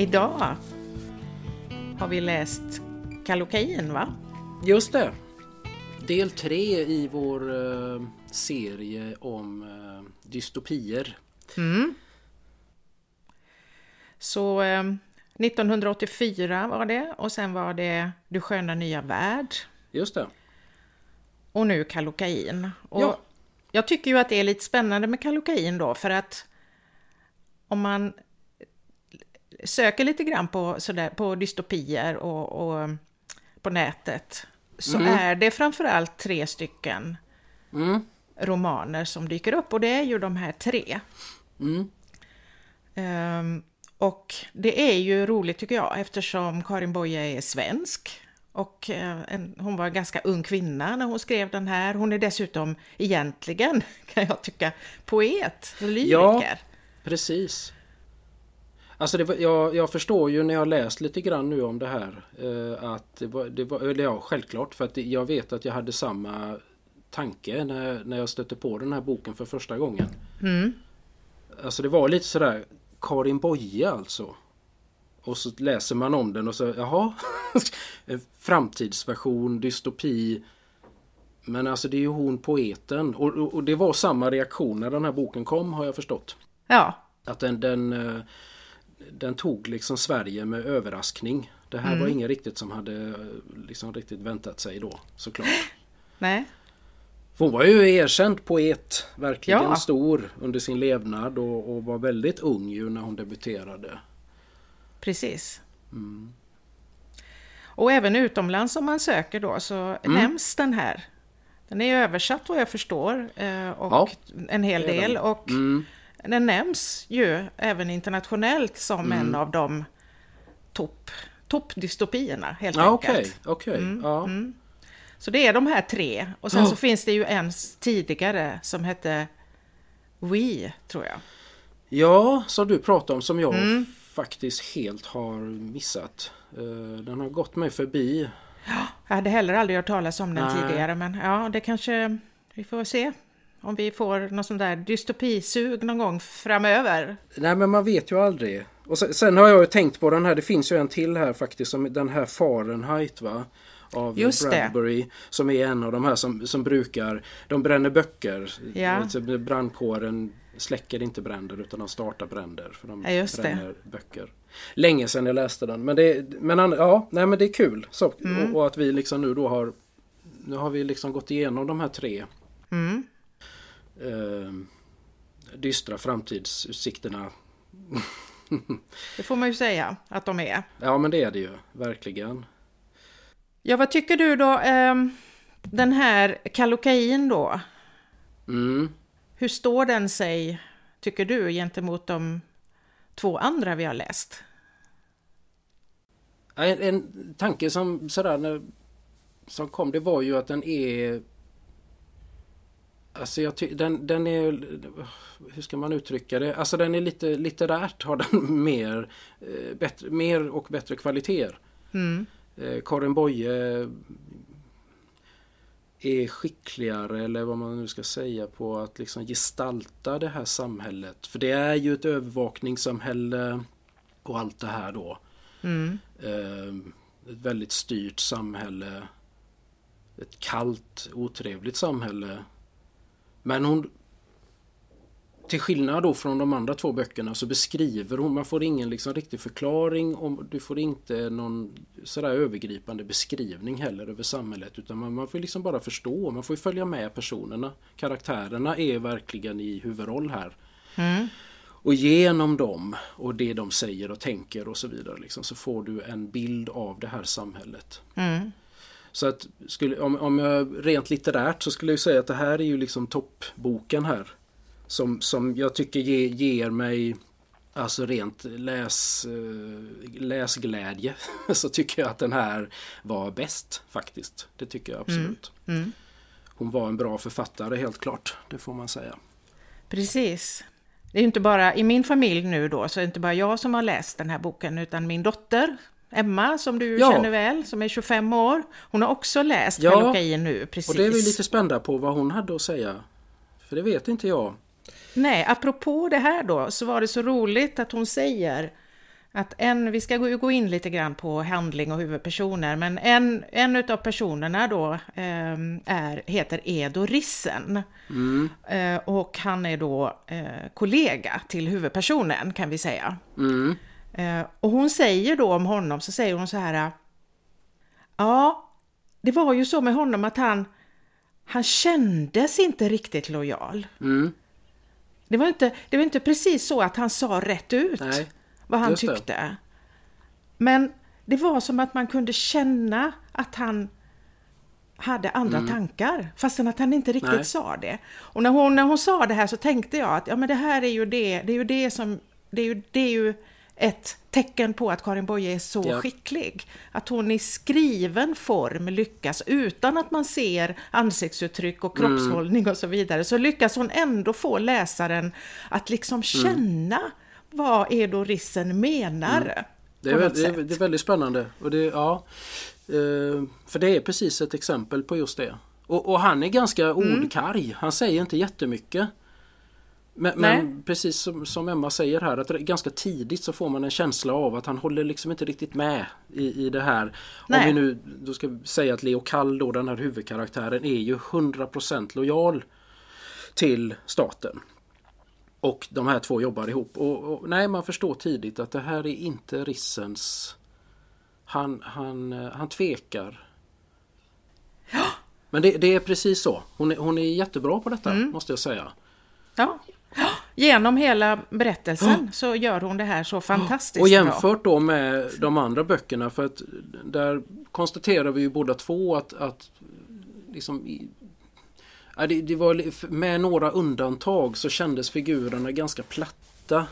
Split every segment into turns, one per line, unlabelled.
Idag har vi läst Kallocain va?
Just det. Del tre i vår eh, serie om eh, dystopier.
Så eh, 1984 var det och sen var det Du sköna nya värld
Just det.
och nu Kallocain. Och
Ja.
Jag tycker ju att det är lite spännande med Kallocain då för att om man söker lite grann på, sådär, på dystopier och, och på nätet så är det framförallt tre stycken
Mm.
romaner som dyker upp och det är ju de här tre.
Mm.
Ehm, och det är ju roligt tycker jag eftersom Karin Boye är svensk och eh, en, hon var en ganska ung kvinna när hon skrev den här. Hon är dessutom egentligen, kan jag tycka, poet lyriker.
Ja. Precis. Alltså det var, jag, jag förstår ju när jag läst lite grann nu om det här eh, att det var, det var, eller ja självklart för att det, jag vet att jag hade samma tanke när, när jag stötte på den här boken för första gången.
Mm.
Alltså det var lite sådär Karin Boye alltså. Och så läser man om den och så jaha. Framtidsversion, dystopi. Men alltså det är ju hon poeten. Och, och, och det var samma reaktion när den här boken kom har jag förstått.
Ja,
Att den, den, eh, den tog liksom Sverige med överraskning. Det här var ingen riktigt som hade liksom riktigt väntat sig då såklart.
nej,
För Hon var ju erkänd poet, verkligen
Ja.
stor under sin levnad och, och var väldigt ung ju när hon debuterade.
precis. Och även utomlands om man söker då så nämns den här. Den är översatt vad jag förstår eh, och
Ja,
en hel del och
Mm.
Den nämns ju även internationellt som en av de topp toppdystopierna helt
Ja
enkelt.
okej, okej. ja.
Så det är de här tre och sen
Ja.
så finns det ju en tidigare som hette We, tror jag.
ja, som du pratade om som jag
Mm.
faktiskt helt har missat. Eh, Den har gått mig förbi.
Jag hade heller aldrig hört talas om den
Nej.
tidigare, men ja, det kanske vi får se om vi får någon sån där dystopisug någon gång framöver.
Nej men man vet ju aldrig. Och sen, sen har jag ju tänkt på den här, det finns ju en till här faktiskt, som den här Fahrenheit va? Av
Just det.
Bradbury. Som är en av de här som, som brukar, de bränner böcker.
Ja.
Alltså, Brandkåren släcker inte bränder utan de startar bränder. För de
Ja, just det.
bränner böcker. Länge sedan jag läste den. Men det, men ja, nej men det är kul. Så,
Mm.
och, och att vi liksom nu då har Nu har vi liksom gått igenom de här tre
Mm.
Eh, dystra framtidsutsikterna.
Det får man ju säga att de är.
Ja men det är det ju, verkligen.
Ja, vad tycker du då? ehm, den här Kallocain då,
Mm.
hur står den sig, tycker du, gentemot de två andra vi har läst?
En, en tanke som sådär när, som kom det var ju att den är Alltså jag ty- den, den är Hur ska man uttrycka det? Alltså den är lite litterärt har den mer, eh, bättre, mer och bättre kvaliteter.
Mm.
Eh, Karin Boye är skickligare eller vad man nu ska säga på att liksom gestalta det här samhället. För det är ju ett övervakningssamhälle och allt det här då.
Mm.
Eh, ett väldigt styrt samhälle. Ett kallt, otrevligt samhälle. Men hon till skillnad då från de andra två böckerna så beskriver hon, man får ingen liksom riktig förklaring och du får inte någon sådär övergripande beskrivning heller över samhället utan man, man får liksom bara förstå, man får följa med personerna. Karaktärerna är verkligen i huvudroll här.
Mm.
Och genom dem och det de säger och tänker och så vidare liksom, så får du en bild av det här samhället.
Mm.
Så att skulle, om, om jag rent litterärt så skulle jag säga att det här är ju liksom toppboken här. Som, som jag tycker ge, ger mig Alltså rent läs, eh, läsglädje så tycker jag att den här var bäst faktiskt. Det tycker jag absolut.
Mm.
Hon var en bra författare helt klart. Det får man säga.
Precis. Det är inte bara i min familj nu då, så är det inte bara jag som har läst den här boken, utan min dotter Emma, som du
Ja.
känner väl, som är 25 år, hon har också läst
Ja.
Kallocain nu, precis.
Och det är vi lite spända på vad hon hade att säga. För det vet inte jag.
Nej, apropå det här då, så var det så roligt att hon säger att en, vi ska gå, in lite grann på handling och huvudpersoner, men en, en av personerna då eh, är, heter Edo Rissen.
Mm.
Eh, och han är då eh, kollega till huvudpersonen kan vi säga.
Mm.
Eh, och hon säger då om honom, så säger hon så här. Ja, det var ju så med honom att han, han kändes inte riktigt lojal.
Mm.
Det var inte, det var inte precis så att han sa rätt ut
Nej.
vad han
just det.
tyckte. Men det var som att man kunde känna att han hade andra tankar, fastän att han inte riktigt
Mm. Nej.
sa det. Och när hon, när hon sa det här så tänkte jag att ja, men det här är ju det, det är ju det som, det är ju, det är ju ett tecken på att Karin Boye är så
Ja.
skicklig. Att hon i skriven form lyckas, utan att man ser ansiktsuttryck och
Mm.
kroppshållning och så vidare, så lyckas hon ändå få läsaren att
Mm.
liksom känna vad Edo Rissen menar.
Det är, det, är, det är väldigt spännande. Och det, ja, eh, för det är precis ett exempel på just det. Och, och han är ganska
Mm.
ordkarg. Han säger inte jättemycket. Men, men precis som, som Emma säger här att ganska tidigt så får man en känsla av att han håller liksom inte riktigt med i, i det här. Om
Nej.
vi nu då ska säga att Leo Kall då den här huvudkaraktären är ju 100% lojal till staten. Och de här två jobbar ihop. Och, och nej, man förstår tidigt att det här är inte Rissens... Han, han, han tvekar. Men det, det är precis så. Hon är, hon är jättebra på detta,
Mm.
måste jag säga.
Ja. Genom hela berättelsen så gör hon det här så fantastiskt
Och
bra.
jämfört då med de andra böckerna för att där konstaterar vi ju båda två att, att liksom i, ja, det, det var, med några undantag så kändes figurerna ganska platta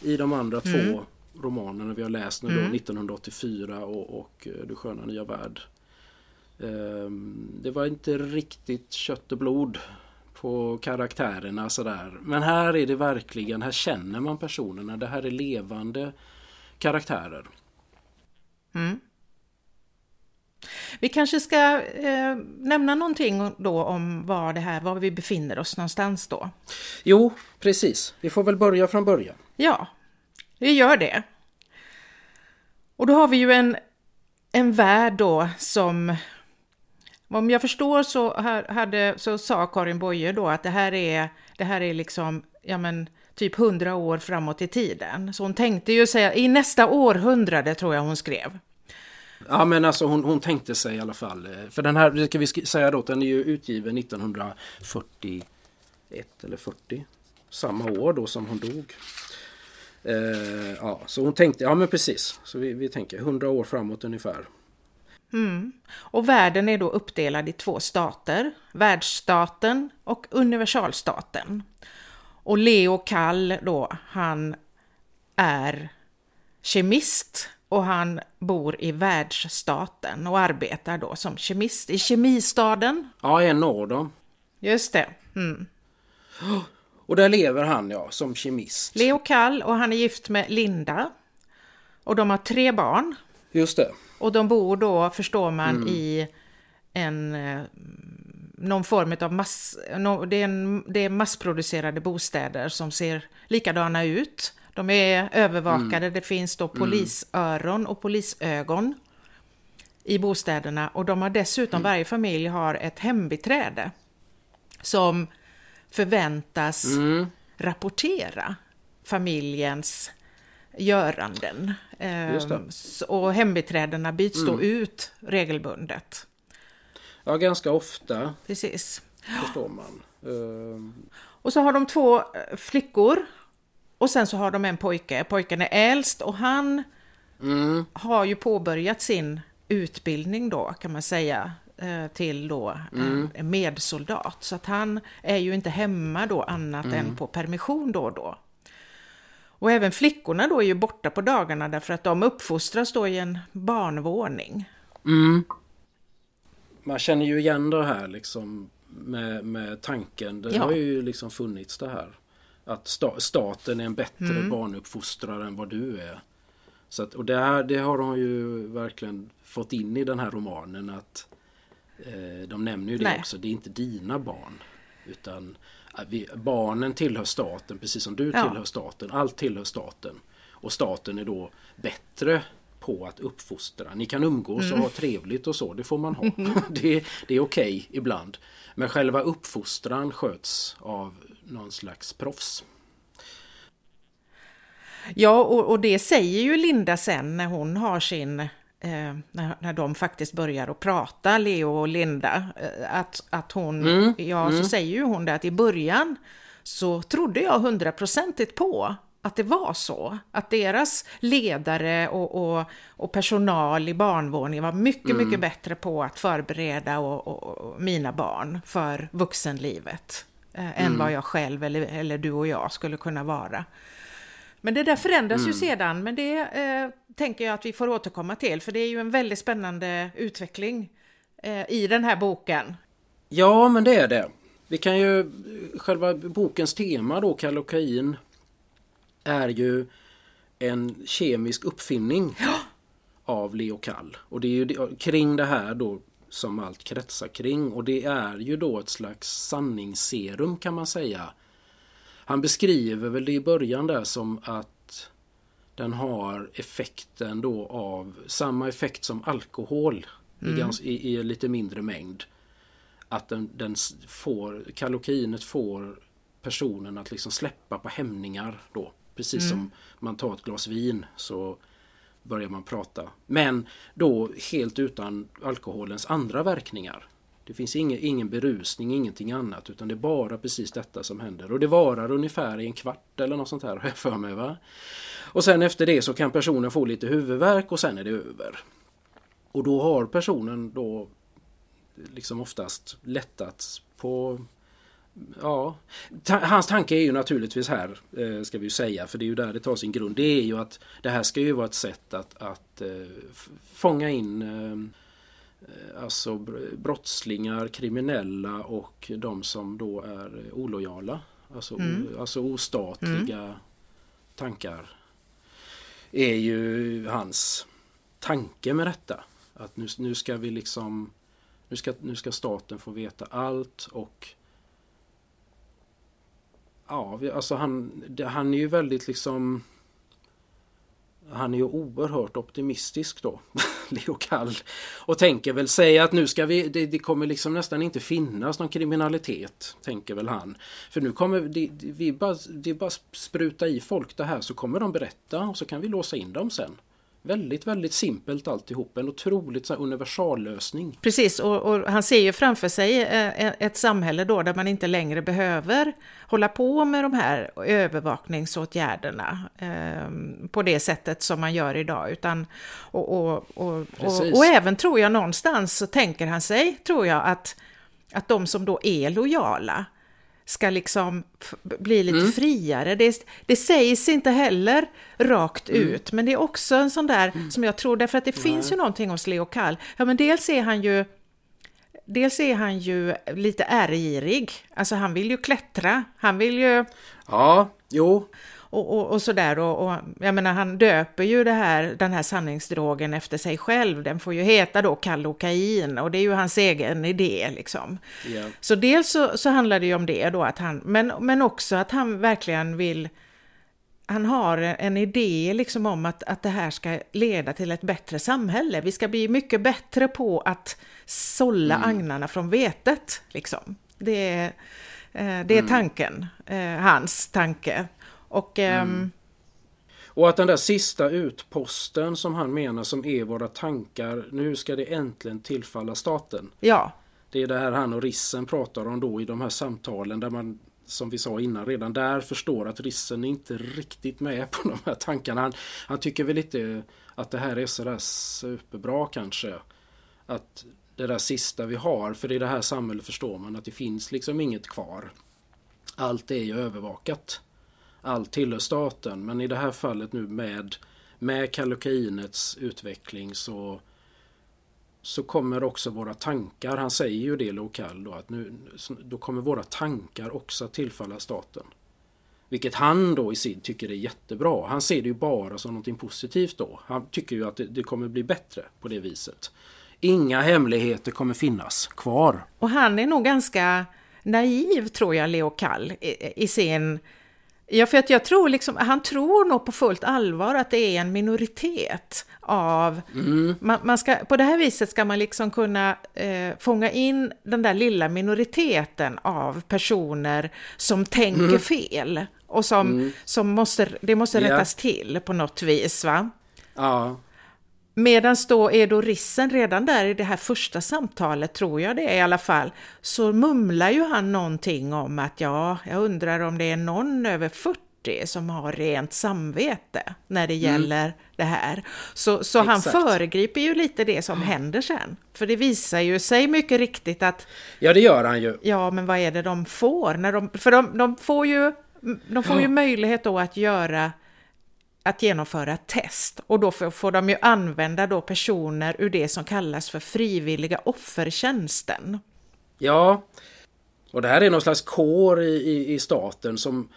i de andra två romanerna vi har läst nu då 1984 och, och eh, Du sköna nya värld. Ehm, Det var inte riktigt kött och blod på karaktärerna sådär. Men här är det verkligen, här känner man personerna. Det här är levande karaktärer.
Vi kanske ska eh, nämna någonting då om var det här, var vi befinner oss någonstans då.
Jo, precis. Vi får väl börja från början.
Ja, vi gör det. Och då har vi ju en, en värld då som, om jag förstår så, här, hade, så sa Karin Boye då att det här är, det här är liksom, ja men typ hundra år framåt i tiden. Så hon tänkte ju säga, i nästa århundrade tror jag hon skrev.
Ja men alltså hon, hon tänkte sig i alla fall. Eh, för den här, det ska vi säga då, den är ju utgiven 1941 eller 40. Samma år då som hon dog. Eh, ja, så hon tänkte, ja men precis. Så vi, vi tänker 100 år framåt ungefär.
Och världen är då uppdelad i två stater, världsstaten och universalstaten. Och Leo Kall då, han är kemist och han bor i världsstaten och arbetar då som kemist i kemistaden.
Ja, en av dem.
Just det. Mm.
Och där lever han ja, som kemist.
Leo Kall och han är gift med Linda. Och de har tre barn.
Just det.
Och de bor då, förstår man, i en eh, någon form av mass, no, det, är en, det är massproducerade bostäder som ser likadana ut. De är övervakade, det finns då polisöron och polisögon i bostäderna och de har dessutom, varje familj har ett hembiträde som förväntas
Mm.
rapportera familjens göranden. Ehm, Och hembiträdena byts då ut regelbundet.
Ja, ganska ofta
Precis.
förstår man. Eh,
Och så har de två eh, flickor och sen så har de en pojke. Pojken är äldst och han
mm,
har ju påbörjat sin utbildning då kan man säga eh, till då en medsoldat. Så att han är ju inte hemma då annat än på permission då och då. Och även flickorna då är ju borta på dagarna därför att de uppfostras då i en barnvåning.
mm. Man känner ju igen det här liksom med, med tanken. Det
Ja.
har ju liksom funnits det här. Att sta, staten är en bättre barnuppfostrare än vad du är. Så att, och det, här, det har de ju verkligen fått in i den här romanen att eh, de nämner ju det
Nej.
också. Det är inte dina barn. Utan vi, barnen tillhör staten precis som du
Ja.
tillhör staten. Allt tillhör staten. Och staten är då bättre på att uppfostra. Ni kan umgås och ha trevligt och så, det får man ha. det, det är okej okay ibland. Men själva uppfostran sköts av någon slags proffs.
Ja, och, och, det säger ju Linda sen när hon har sin, eh, när, när de faktiskt börjar att prata, Leo och Linda, eh, att, att hon, mm, ja, mm. så säger ju hon det att i början så trodde jag hundraprocentigt på att det var så. Att deras ledare och, och, och personal i barnvåningen var mycket, mm. mycket bättre på att förbereda och, och, mina barn för vuxenlivet eh, än mm. vad jag själv eller, eller du och jag skulle kunna vara. Men det där förändras mm. ju sedan, men det eh, tänker jag att vi får återkomma till, för det är ju en väldigt spännande utveckling eh, i den här boken.
Ja, men det är det. Vi kan ju, själva bokens tema då, kallokain, är ju en kemisk uppfinning ja. av Leo Kall. Och det är ju kring det här då som allt kretsar kring och det är ju då ett slags sanningsserum kan man säga han beskriver väl det i början där som att den har effekten då av samma effekt som alkohol mm. i, gans, i, i, lite mindre mängd. Att den, den får, kalokainet får personen att liksom släppa på hämningar då. Precis mm. som man tar ett glas vin så börjar man prata. Men då helt utan alkoholens andra verkningar. Det finns ingen, ingen berusning, ingenting annat utan det är bara precis detta som händer. Och det varar ungefär i en kvart eller något sånt här har jag för mig. Va? Och sen efter det så kan personen få lite huvudvärk och sen är det över. Och då har personen då liksom oftast lättats på Ja, ta hans tanke är ju naturligtvis här, eh, ska vi ju säga, för det är ju där det tar sin grund. Det är ju att det här ska ju vara ett sätt att, att eh, fånga in Eh, alltså brottslingar, kriminella och de som då är olojala. Alltså, mm. alltså ostatliga mm. tankar. Är ju hans tanke med detta. Att nu, nu ska vi liksom nu ska, nu ska staten få veta allt och Ja, alltså han, han är ju väldigt liksom han är ju oerhört optimistisk då, och Kall. Och tänker väl säga att nu ska vi, det, det, kommer liksom nästan inte finnas någon kriminalitet, tänker väl han. För nu kommer det, vi bara, det bara spruta i folk det här så kommer de berätta och så kan vi låsa in dem sen. Väldigt, väldigt simpelt alltihop. En otroligt så universallösning.
Precis, och, och, han ser ju framför sig eh, ett samhälle då där man inte längre behöver hålla på med de här övervakningsåtgärderna eh, på det sättet som man gör idag. Utan, och, och, och, och, även tror jag någonstans så tänker han sig, tror jag, att, att de som då är lojala, ska liksom bli lite mm. friare. Det, det sägs inte heller rakt mm. ut, men det är också en sån där mm. som jag tror, därför att det finns ju någonting hos Leo Kall. Ja, men dels är han ju Dels är han ju lite ärgirig, alltså han vill ju klättra, han vill ju...
Ja, jo
och, och, och sådär. Och, och, jag menar, han döper ju det här, den här sanningsdrogen efter sig själv. Den får ju heta då kallokain och det är ju hans egen idé liksom. Yeah. Så dels så, så handlar det ju om det då, att han, men, men också att han verkligen vill han har en idé liksom om att, att det här ska leda till ett bättre samhälle. Vi ska bli mycket bättre på att sålla mm. agnarna från vetet. Liksom. Det, är, eh, det är mm. tanken, mm. hans tanke. Och, mm. Ehm,
och att den där sista utposten som han menar som är våra tankar, nu ska det äntligen tillfalla staten.
Ja.
Det är det här han och Rissen pratar om då i de här samtalen där man som vi sa innan redan där förstår att Rissen är inte riktigt med på de här tankarna. Han, han tycker väl inte att det här är sådär superbra kanske. Att det där sista vi har, för i det här samhället förstår man att det finns liksom inget kvar. Allt är ju övervakat allt tillhör staten. Men i det här fallet nu med, med kallokainets utveckling så, så kommer också våra tankar, han säger ju det lokal då, att nu, då kommer våra tankar också tillfalla staten. Vilket han då i sin tycker är jättebra. Han ser det ju bara som någonting positivt då. Han tycker ju att det, det kommer bli bättre på det viset. Inga hemligheter kommer finnas kvar.
Och han är nog ganska naiv tror jag, Leo Kall, i, i sin Ja, för att jag tror liksom, han tror nog på fullt allvar att det är en minoritet av... Mm. Man, man, ska, på det här viset ska man liksom kunna eh, fånga in den där lilla minoriteten av personer som tänker mm. fel och som, mm. som måste, det måste rättas yeah. till på något vis. Va?
Ja.
Medan då Edo Rissen redan där i det här första samtalet, tror jag det är i alla fall, så mumlar ju han någonting om att ja, jag undrar om det är någon över 40 som har rent samvete när det mm. gäller mm. det här. Så, så han föregriper ju lite det som händer sen. För det visar ju sig mycket riktigt att...
Ja, det gör han ju.
Ja, men vad är det de får? När de, för de, de får ju, de får ju möjlighet då att göra att genomföra test och då får, de ju använda då personer ur det som kallas för frivilliga offertjänsten.
Ja, och det här är någon slags kår i, i, i staten som,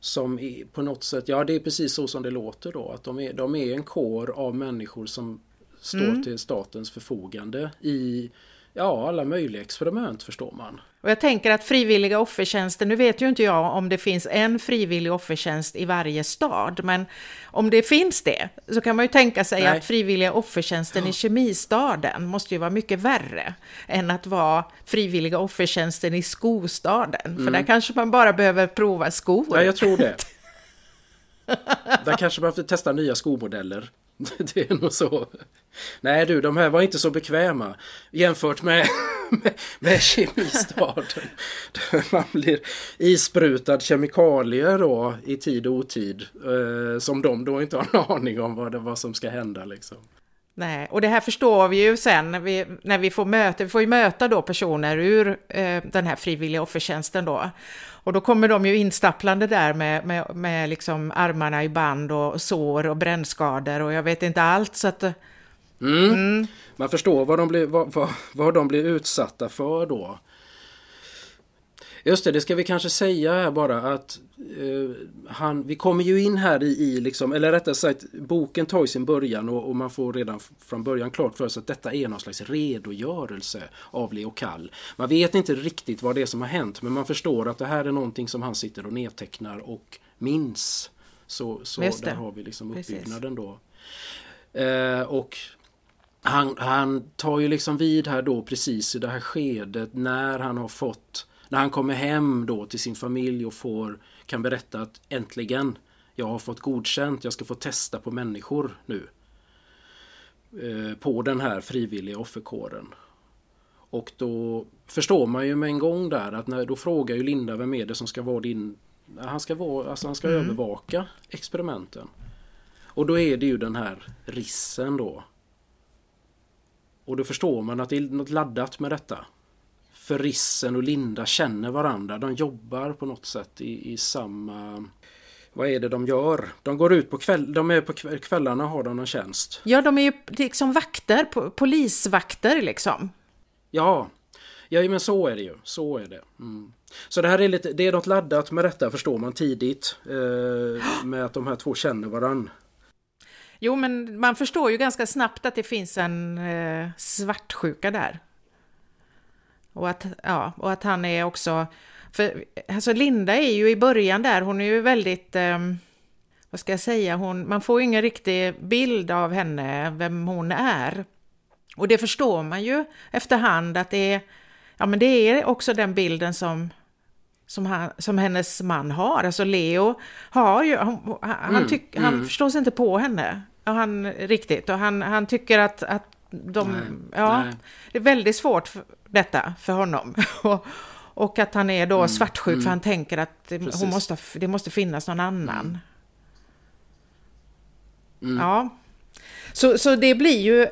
som på något sätt, ja det är precis så som det låter då, att de är, de är en kår av människor som står mm. till statens förfogande i ja, alla möjliga experiment förstår man.
Och jag tänker att frivilliga offertjänster, nu vet ju inte jag om det finns en frivillig offertjänst i varje stad, men om det finns det så kan man ju tänka sig Nej. att frivilliga offertjänsten i kemistaden måste ju vara mycket värre än att vara frivilliga offertjänsten i skostaden, mm. för där kanske man bara behöver prova skor.
Ja, jag tror det. Där kanske man får testa nya skomodeller. Det är nog så. Nej du, de här var inte så bekväma jämfört med, med, med kemistaden. Man blir isprutad kemikalier då i tid och otid. Eh, som de då inte har en aning om vad, det, vad som ska hända liksom.
Nej, och det här förstår vi ju sen när vi, när vi får möta, vi får ju möta då personer ur eh, den här frivilliga offertjänsten då. Och då kommer de ju instapplande där med, med, med liksom armarna i band och sår och brännskador och jag vet inte allt så att...
Mm. Mm. Man förstår vad de, blir, vad, vad, vad de blir utsatta för då. Just det, det ska vi kanske säga här bara att eh, han, vi kommer ju in här i, i liksom, eller rättare sagt boken tar ju sin början och, och, man får redan från början klart för sig att detta är någon slags redogörelse av Leo Kall. Man vet inte riktigt vad det är som har hänt men man förstår att det här är någonting som han sitter och nedtecknar och minns. Så, så där har vi liksom uppbyggnaden då. Eh, och han, han tar ju liksom vid här då precis i det här skedet när han har fått när han kommer hem då till sin familj och får, kan berätta att äntligen, jag har fått godkänt, jag ska få testa på människor nu. Eh, på den här frivilliga offerkåren. Och då förstår man ju med en gång där att när, då frågar ju Linda vem är det som ska vara din... Han ska, vara, alltså han ska mm. övervaka experimenten. Och då är det ju den här rissen då. Och då förstår man att det är något laddat med detta för Rissen och Linda känner varandra. De jobbar på något sätt i, i samma... Vad är det de gör? De går ut på kväll, de är på kvällarna har de någon tjänst.
Ja, de är ju liksom vakter, polisvakter liksom.
Ja, ja men så är det ju. Så är det. Mm. Så det här är lite, det är något laddat med detta förstår man tidigt. Eh, med att de här två känner varandra.
Jo, men man förstår ju ganska snabbt att det finns en eh, svartsjuka där. Och att, ja, och att han är också... För alltså Linda är ju i början där, hon är ju väldigt... Eh, vad ska jag säga? Hon, man får ju ingen riktig bild av henne, vem hon är. Och det förstår man ju efterhand att det är... Ja, men det är också den bilden som, som, han, som hennes man har. Alltså Leo har ju... Han, han, tyck, mm, han mm. förstår sig inte på henne. Han, riktigt. Och han, han tycker att, att de... Nej, ja, nej. Det är väldigt svårt för, detta för honom. och, att han är då mm, svartsjuk mm. för han tänker att hon måste, det måste finnas någon annan. Mm. mm. Ja. Så, så det blir ju,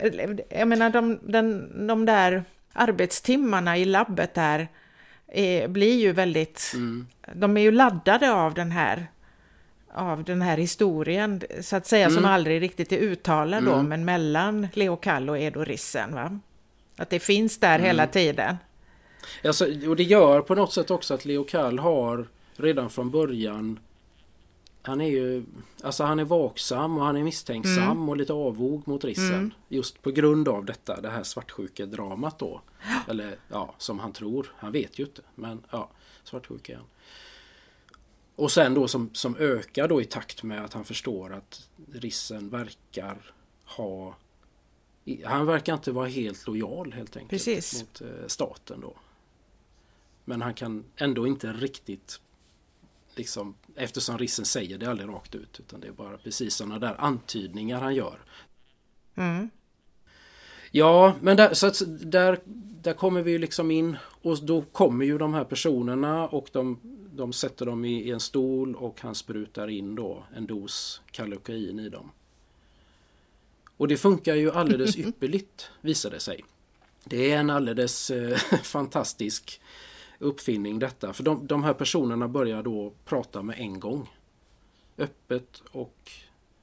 jag menar de, den, de där arbetstimmarna i labbet där är, blir ju väldigt, mm. de är ju laddade av den här av den här historien, så att säga, mm. som aldrig riktigt är uttalad mm. då, men mellan Leo Kall och Edo Rissen. Va? Att det finns där mm. hela tiden.
Alltså, och det gör på något sätt också att Leo Kall har redan från början han är ju Alltså han är vaksam och han är misstänksam mm. och lite avog mot Rissen. Mm. Just på grund av detta, det här svartsjukedramat då. Eller ja, som han tror. Han vet ju inte. Men ja, svartsjuk är han. Och sen då som, som ökar då i takt med att han förstår att Rissen verkar ha han verkar inte vara helt lojal helt enkelt
Precis.
mot eh, staten då. Men han kan ändå inte riktigt liksom eftersom Rissen säger det aldrig rakt ut utan det är bara precis sådana där antydningar han gör.
Mm.
Ja, men där, så att, där, där kommer vi liksom in och då kommer ju de här personerna och de, de sätter dem i, i en stol och han sprutar in då en dos kalokain i dem. Och det funkar ju alldeles ypperligt visar det sig. Det är en alldeles eh, fantastisk uppfinning detta. För de, de här personerna börjar då prata med en gång. Öppet och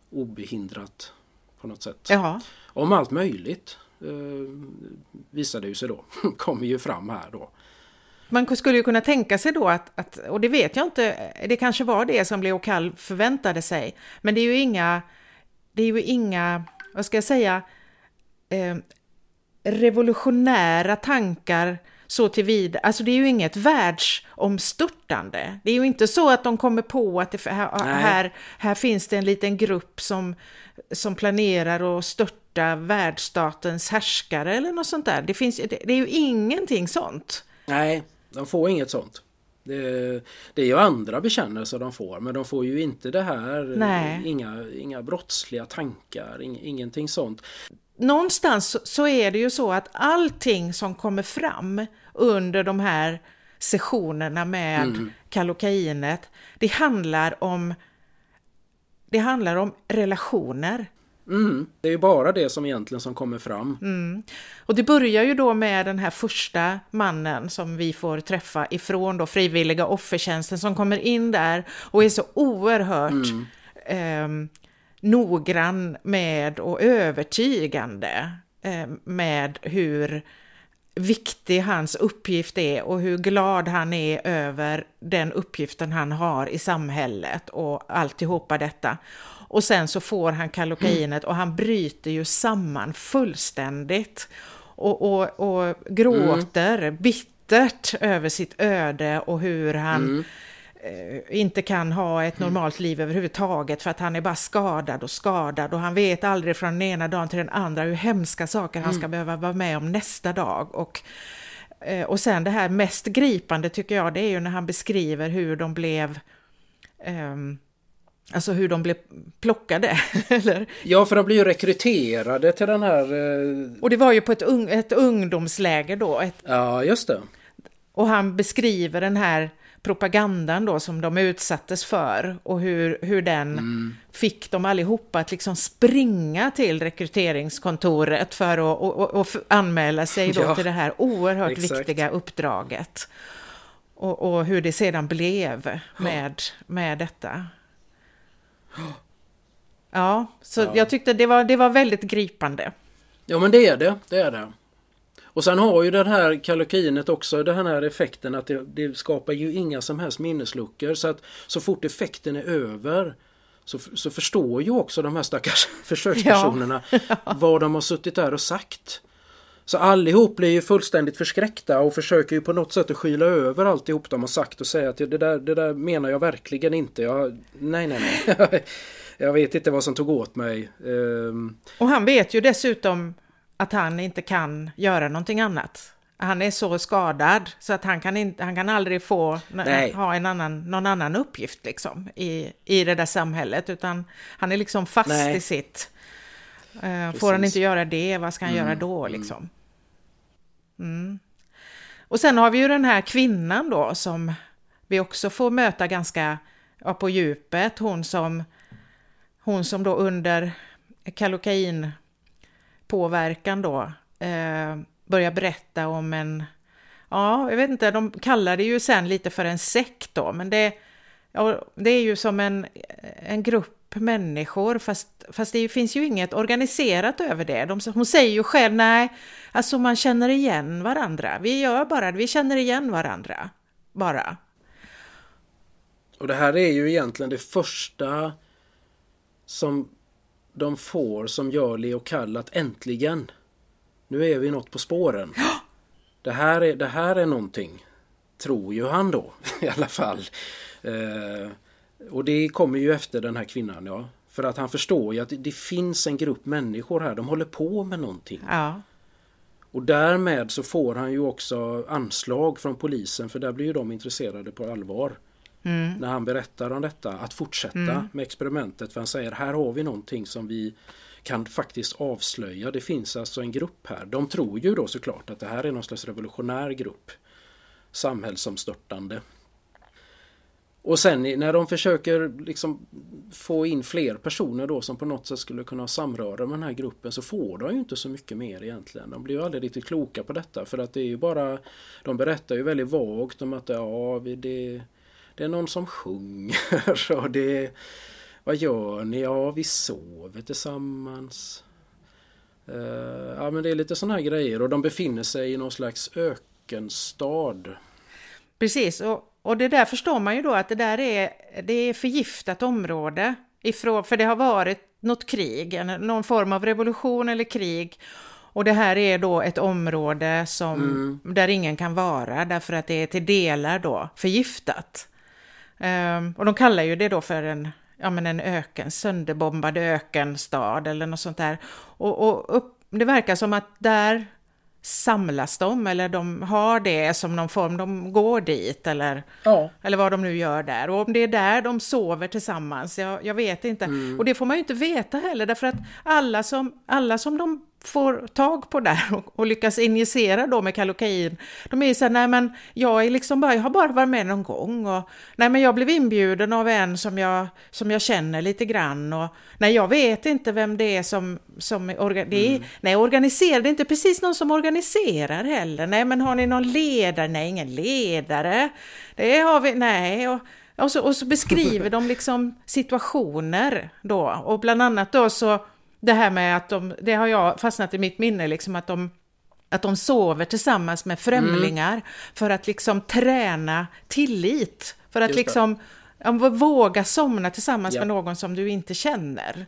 obehindrat på något sätt.
Jaha.
Om allt möjligt eh, visar det ju sig då. Kommer ju fram här då.
Man skulle ju kunna tänka sig då att, att, och det vet jag inte, det kanske var det som Leo Kall förväntade sig, men det är ju inga, det är ju inga, vad ska jag säga, eh, revolutionära tankar så tillvida, alltså det är ju inget världsomstörtande. Det är ju inte så att de kommer på att det, här, här, här, finns det en liten grupp som, som planerar att störta världsstatens härskare eller något sånt där. Det, finns, det, det är ju ingenting sånt.
Nej, de får inget sånt. Det, det, är ju andra bekännelser de får men de får ju inte det här,
Nej.
Inga, inga brottsliga tankar, ing, ingenting sånt.
Någonstans så är det ju så att allting som kommer fram under de här sessionerna med mm. kalokainet, det handlar om det handlar om relationer.
Mm, det är ju bara det som egentligen som kommer fram.
Mm. Och det börjar ju då med den här första mannen som vi får träffa ifrån då frivilliga offertjänsten som kommer in där och är så oerhört mm. eh, noggrann med och övertygande eh, med hur viktig hans uppgift är och hur glad han är över den uppgiften han har i samhället och alltihopa detta. Och sen så får han kalokainet och han bryter ju samman fullständigt och, och, och gråter mm. bittert över sitt öde och hur han mm. Eh, inte kan ha ett normalt liv överhuvudtaget för att han är bara skadad och skadad och han vet aldrig från den ena dagen till den andra hur hemska saker han ska mm. behöva vara med om nästa dag. Och, eh, och sen det här mest gripande tycker jag det är ju när han beskriver hur de blev um, Alltså hur de blev plockade. Eller?
Ja, för de blir ju rekryterade till den här... Eh...
Och det var ju på ett, un ett ungdomsläger då. Ett...
Ja, just det.
Och han beskriver den här propagandan då som de utsattes för och hur, hur den mm. fick dem allihopa att liksom springa till rekryteringskontoret för att och, och, anmäla sig då ja, till det här oerhört exakt. viktiga uppdraget. Och, och, hur det sedan blev med, med detta. Ja, så ja. jag tyckte det var, det var väldigt gripande.
Ja men det är det, det är det. Och sen har ju det här kalokinet också den här effekten att det, det, skapar ju inga som helst minnesluckor. Så att så fort effekten är över så, så förstår ju också de här stackars försökspersonerna ja. vad de har suttit där och sagt. Så allihop blir ju fullständigt förskräckta och försöker ju på något sätt att skyla över alltihop de har sagt och säga att det där, det där menar jag verkligen inte. Jag, nej, nej, nej. jag vet inte vad som tog åt mig. Um...
Och han vet ju dessutom att han inte kan göra någonting annat. Han är så skadad så att han kan, inte, han kan aldrig få Nej. ha en annan, någon annan uppgift liksom i, i det där samhället utan han är liksom fast Nej. i sitt. Uh, får han inte göra det, vad ska han mm. göra då mm. liksom? Mm. Och sen har vi ju den här kvinnan då som vi också får möta ganska ja, på djupet. Hon som, hon som då under kalokain påverkan då eh, börjar berätta om en, ja, jag vet inte, de kallar det ju sen lite för en sekt då, men det, ja, det är ju som en, en grupp människor, fast, fast det finns ju inget organiserat över det. De, hon säger ju själv, nej, alltså man känner igen varandra. Vi gör bara det, vi känner igen varandra. Bara.
Och det här är ju egentligen det första som de får som gör Leo Kall att äntligen, nu är vi något på spåren. Det här är, det här är någonting, tror ju han då i alla fall. Eh, Och det kommer ju efter den här kvinnan ja. För att han förstår ju att det finns en grupp människor här, de håller på med någonting.
Ja.
Och därmed så får han ju också anslag från polisen för där blir ju de intresserade på allvar.
Mm.
När han berättar om detta, att fortsätta
Mm.
med experimentet. För han säger här har vi någonting som vi kan faktiskt avslöja. Det finns alltså en grupp här. De tror ju då såklart att det här är någon slags revolutionär grupp. Samhällsomstörtande. Och sen när de försöker liksom få in fler personer då som på något sätt skulle kunna ha samröre med den här gruppen så får de ju inte så mycket mer egentligen. De blir ju aldrig riktigt kloka på detta för att det är ju bara De berättar ju väldigt vagt om att ja, det, det är någon som sjunger och det Vad gör ni? Ja, vi sover tillsammans. Eh, ja, men det är lite sådana här grejer och de befinner sig i någon slags ökenstad.
Precis, och, och det där förstår man ju då att det där är, det är förgiftat område. Ifrån, för det har varit något krig, någon form av revolution eller krig. Och det här är då ett område som, där ingen kan vara därför att det är till delar då förgiftat. Ehm, och de kallar ju det då för en, ja, men en öken, sönderbombad ökenstad eller något sånt där. Och, och upp, det verkar som att där samlas de eller de har det som någon form, de går dit eller,
Ja.
eller vad de nu gör där. Och om det är där de sover tillsammans, jag, jag vet inte. Och det får man ju inte veta heller därför att alla som, alla som de får tag på där och, och lyckas injicera då med kalokain, de är ju så här, nej men jag är liksom bara, jag har bara varit med någon gång och nej men jag blev inbjuden av en som jag, som jag känner lite grann och nej jag vet inte vem det är som, som orga, det är, nej organiserar, det är inte precis någon som organiserar heller, nej men har ni någon ledare, nej ingen ledare, det har vi, nej. Och, och så, och så beskriver de liksom situationer då och bland annat då så det här med att de, det har jag fastnat i mitt minne, liksom att de, att de sover tillsammans med främlingar för att liksom träna tillit. För att liksom våga somna tillsammans
Ja.
med någon som du inte känner.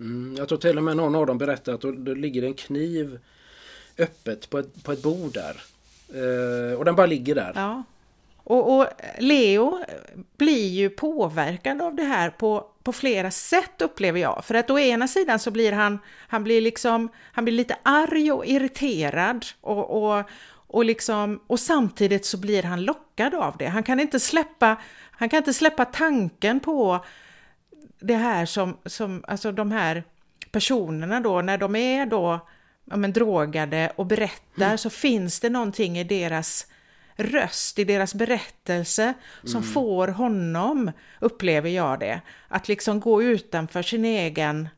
Mm, jag tror till och med någon av dem berättade att det ligger en kniv öppet på ett, på ett bord där. Eh, och den bara ligger där.
Ja. Och, och Leo blir ju påverkad av det här på, på flera sätt upplever jag. För att å ena sidan så blir han, han blir liksom, han blir lite arg och irriterad och, och, och, liksom, och samtidigt så blir han lockad av det. Han kan inte släppa, han kan inte släppa tanken på det här som, som alltså de här personerna då, när de är då ja, men, drogade och berättar så finns det någonting i deras röst, i deras berättelse som får honom, upplever jag det, att liksom gå utanför sin egen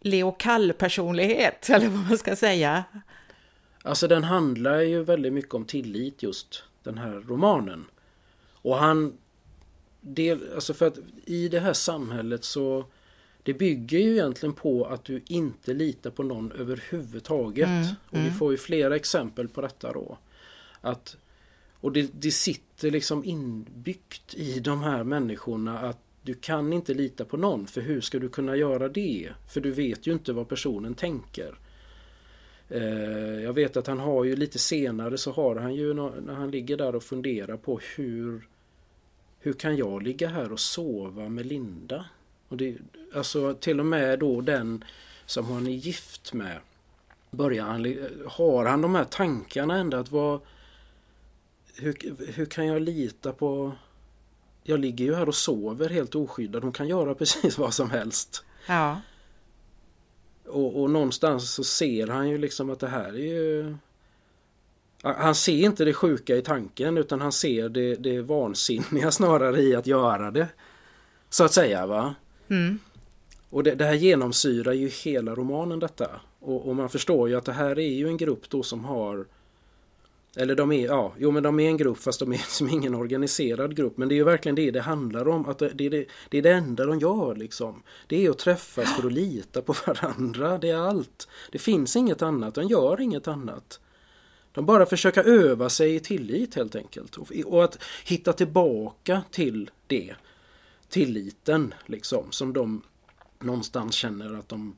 Leo Kall-personlighet, eller vad man ska säga.
Alltså den handlar ju väldigt mycket om tillit just den här romanen. Och han... Del, alltså för att i det här samhället så... Det bygger ju egentligen på att du inte litar på någon överhuvudtaget. och vi får ju flera exempel på detta då. Att, och det, det sitter liksom inbyggt i de här människorna att du kan inte lita på någon. För hur ska du kunna göra det? För du vet ju inte vad personen tänker. Eh, jag vet att han har ju lite senare så har han ju när han ligger där och funderar på hur Hur kan jag ligga här och sova med Linda? Och det, alltså till och med då den som han är gift med Börjar han, har han de här tankarna ändå att vad hur, hur kan jag lita på Jag ligger ju här och sover helt oskyddad. Hon kan göra precis vad som helst.
Ja,
Och, och någonstans så ser han ju liksom att det här är ju... Han ser inte det sjuka i tanken utan han ser det, det vansinniga snarare i att göra det. Så att säga va.
mm.
Och det, det här genomsyrar ju hela romanen detta. Och, och man förstår ju att det här är ju en grupp då som har eller de är, ja, jo men de är en grupp fast de är som ingen organiserad grupp. Men det är ju verkligen det det handlar om. Att det, det, är det, det är det enda de gör liksom. Det är att träffas för att lita på varandra. Det är allt. Det finns inget annat. De gör inget annat. De bara försöker öva sig i tillit helt enkelt. Och, och att hitta tillbaka till det. Tilliten liksom. Som de någonstans känner att de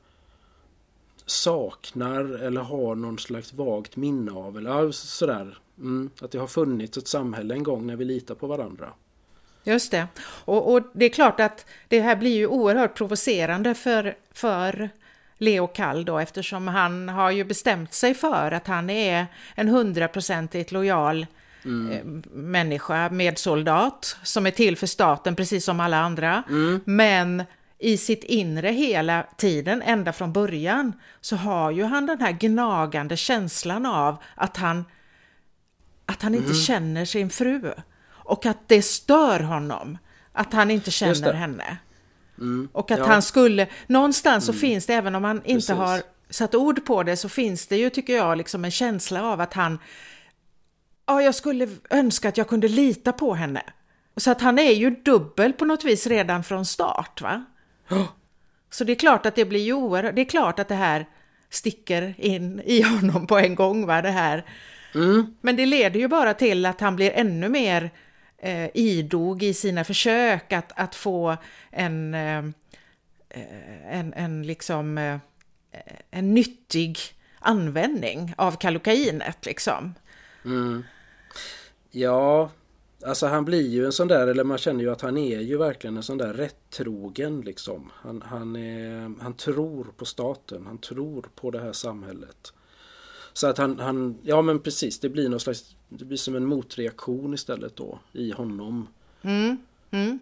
saknar eller har någon slags vagt minne av. Eller sådär. Mm, att det har funnits ett samhälle en gång när vi litar på varandra.
Just det. Och, och, det är klart att det här blir ju oerhört provocerande för, för Leo Kall då eftersom han har ju bestämt sig för att han är en hundraprocentigt lojal mm. eh, människa, medsoldat, som är till för staten precis som alla andra. Mm. Men i sitt inre hela tiden, ända från början, så har ju han den här gnagande känslan av att han, att han inte mm. känner sin fru. Och att det stör honom att han inte känner henne. Mm. Och att ja. han skulle, någonstans mm. så finns det, även om han inte Precis. har satt ord på det, så finns det ju, tycker jag, liksom en känsla av att han, ja, jag skulle önska att jag kunde lita på henne. Så att han är ju dubbel på något vis redan från start, va? Så det är klart att det blir ju oerhört, det är klart att det här sticker in i honom på en gång, va, det här. Mm. Men det leder ju bara till att han blir ännu mer eh, idog i sina försök att, att få en, eh, en, en, liksom, eh, en nyttig användning av kalokainet. Liksom.
Mm. Ja, alltså han blir ju en sån där, eller man känner ju att han är ju verkligen en sån där rättrogen liksom. Han, han, är, han tror på staten, han tror på det här samhället. Så att han, han, ja men precis, det blir någon slags, det blir som en motreaktion istället då i honom.
Mm, mm.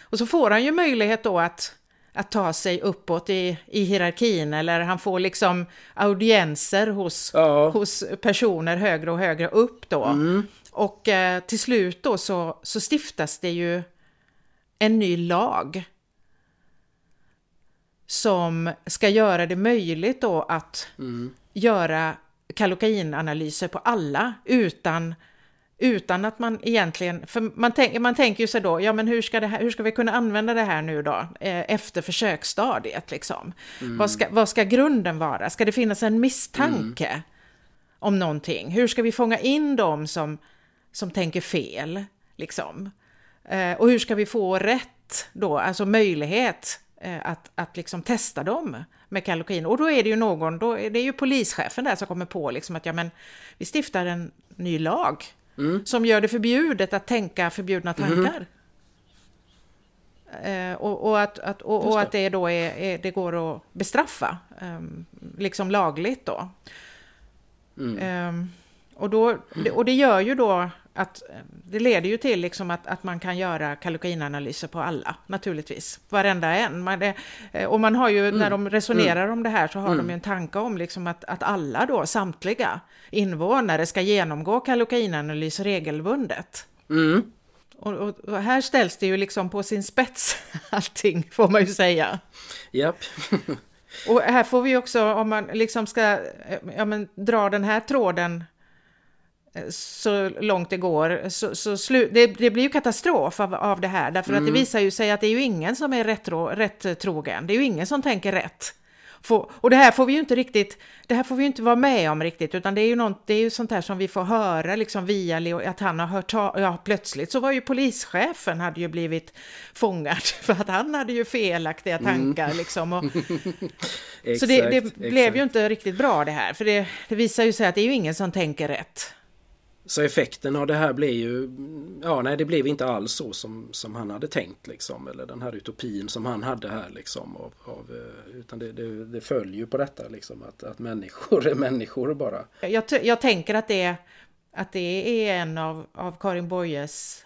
Och så får han ju möjlighet då att, att ta sig uppåt i, i hierarkin eller han får liksom audienser hos, ja. hos personer högre och högre upp då. Mm. Och eh, till slut då så, så stiftas det ju en ny lag som ska göra det möjligt då att mm göra kalokainanalyser på alla utan, utan att man egentligen, för man, tänk, man tänker ju sig då, ja men hur ska, det här, hur ska vi kunna använda det här nu då eh, efter försöksstadiet liksom? Mm. Vad, ska, vad ska grunden vara? Ska det finnas en misstanke mm. om någonting? Hur ska vi fånga in dem som, som tänker fel liksom? Eh, och hur ska vi få rätt då, alltså möjlighet eh, att, att liksom testa dem med kalokain. Och då är det ju någon, då är det ju polischefen där som kommer på liksom att ja men vi stiftar en ny lag mm. som gör det förbjudet att tänka förbjudna mhm. tankar. Mm. Eh, och, och, att, att, och, och, att det då är, är, det går att bestraffa, eh, liksom lagligt då. Mm. Eh, och, då och det gör ju då att det leder ju till liksom att, att man kan göra kalokainanalyser på alla, naturligtvis. Varenda en. Man, det, eh, och man har ju, mm. när de resonerar mm. om det här så har mm. de ju en tanke om liksom att, att alla då, samtliga invånare ska genomgå kalokainanalys regelbundet. Mm. Och, och, och, här ställs det ju liksom på sin spets allting, får man ju säga.
Japp.
och här får vi också, om man liksom ska eh, ja, men, dra den här tråden så långt det går, så, så slu, det, det, blir ju katastrof av, av det här, därför mm. att det mm. visar ju sig att det är ju ingen som är rättro, rätt trogen, det är ju ingen som tänker rätt. Få, och det här får vi ju inte riktigt, det här får vi ju inte vara med om riktigt, utan det är ju, något, det är ju sånt här som vi får höra liksom via Leo, att han har hört, ja plötsligt så var ju polischefen hade ju blivit fångad för att han hade ju felaktiga mm. tankar mm. liksom. Och, så det, det blev ju inte riktigt bra det här, för det, det visar ju sig att det är ju ingen som tänker rätt.
Så effekten av det här blev ju, ja nej det blev inte alls så som, som han hade tänkt liksom. Eller den här utopin som han hade här liksom. Av, av eh, utan det, det, det följer ju på detta liksom att, att människor är människor bara.
Jag, jag tänker att det, att det är en av, av Karin Boyes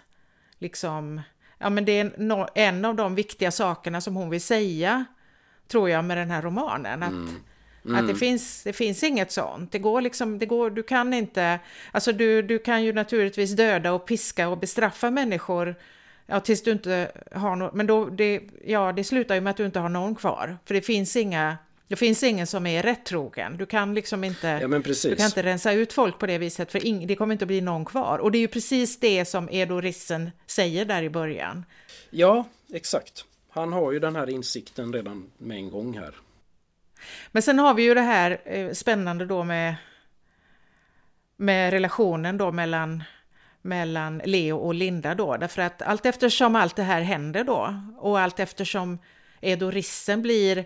liksom, ja men det är en av de viktiga sakerna som hon vill säga tror jag med den här romanen. Att, mm. Mm. Att det mm. finns, det finns inget sånt. Det går liksom, det går, du kan inte, alltså du, du kan ju naturligtvis döda och piska och bestraffa människor Ja, tills du inte har något, men då, det, ja, det slutar ju med att du inte har någon kvar. För det finns inga, det finns ingen som är rättrogen. Du kan liksom inte,
ja,
du kan inte rensa ut folk på det viset, för ing, det kommer inte att bli någon kvar. Och det är ju precis det som Edo Rissen säger där i början.
Ja, exakt. Han har ju den här insikten redan med en gång här.
Men sen har vi ju det här eh, spännande då med, med relationen då mellan, mellan Leo och Linda då, därför att allt eftersom allt det här händer då och allt eftersom Edo Rissen blir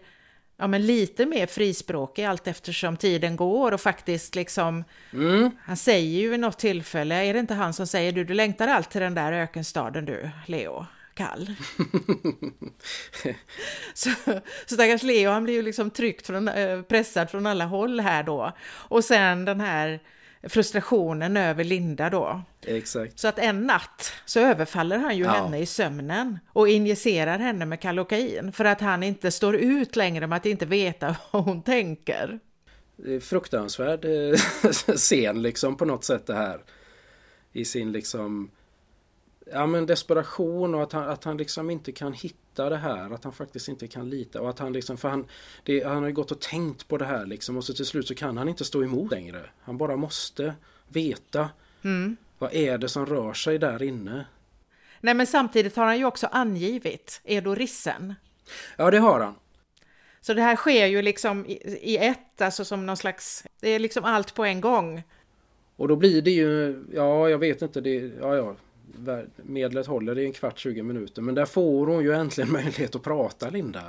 ja, men lite mer frispråkig allt eftersom tiden går och faktiskt liksom,
Mm.
han säger ju vid något tillfälle, är det inte han som säger du, du längtar allt till den där ökenstaden du, Leo, kall. så, så stackars Leo, han blir ju liksom tryckt från, eh, pressad från alla håll här då. Och sen den här frustrationen över Linda då.
Exakt.
Så att en natt så överfaller han ju
Ja.
henne i sömnen och injicerar henne med kalokain för att han inte står ut längre med att inte veta vad hon tänker.
Det är fruktansvärd eh, scen liksom på något sätt det här. I sin liksom Ja men desperation och att han, att han liksom inte kan hitta det här. Att han faktiskt inte kan lita. Och att han liksom, för han, det, han har ju gått och tänkt på det här liksom. Och så till slut så kan han inte stå emot längre. Han bara måste veta. Vad är det som rör sig där inne?
Nej men samtidigt har han ju också angivit Edo Rissen.
Ja det har han.
Så det här sker ju liksom i, i ett, alltså som någon slags, det är liksom allt på en gång.
Och då blir det ju, ja jag vet inte, det, ja ja. Medlet håller i en kvart, 20 minuter. Men där får hon ju äntligen möjlighet att prata Linda.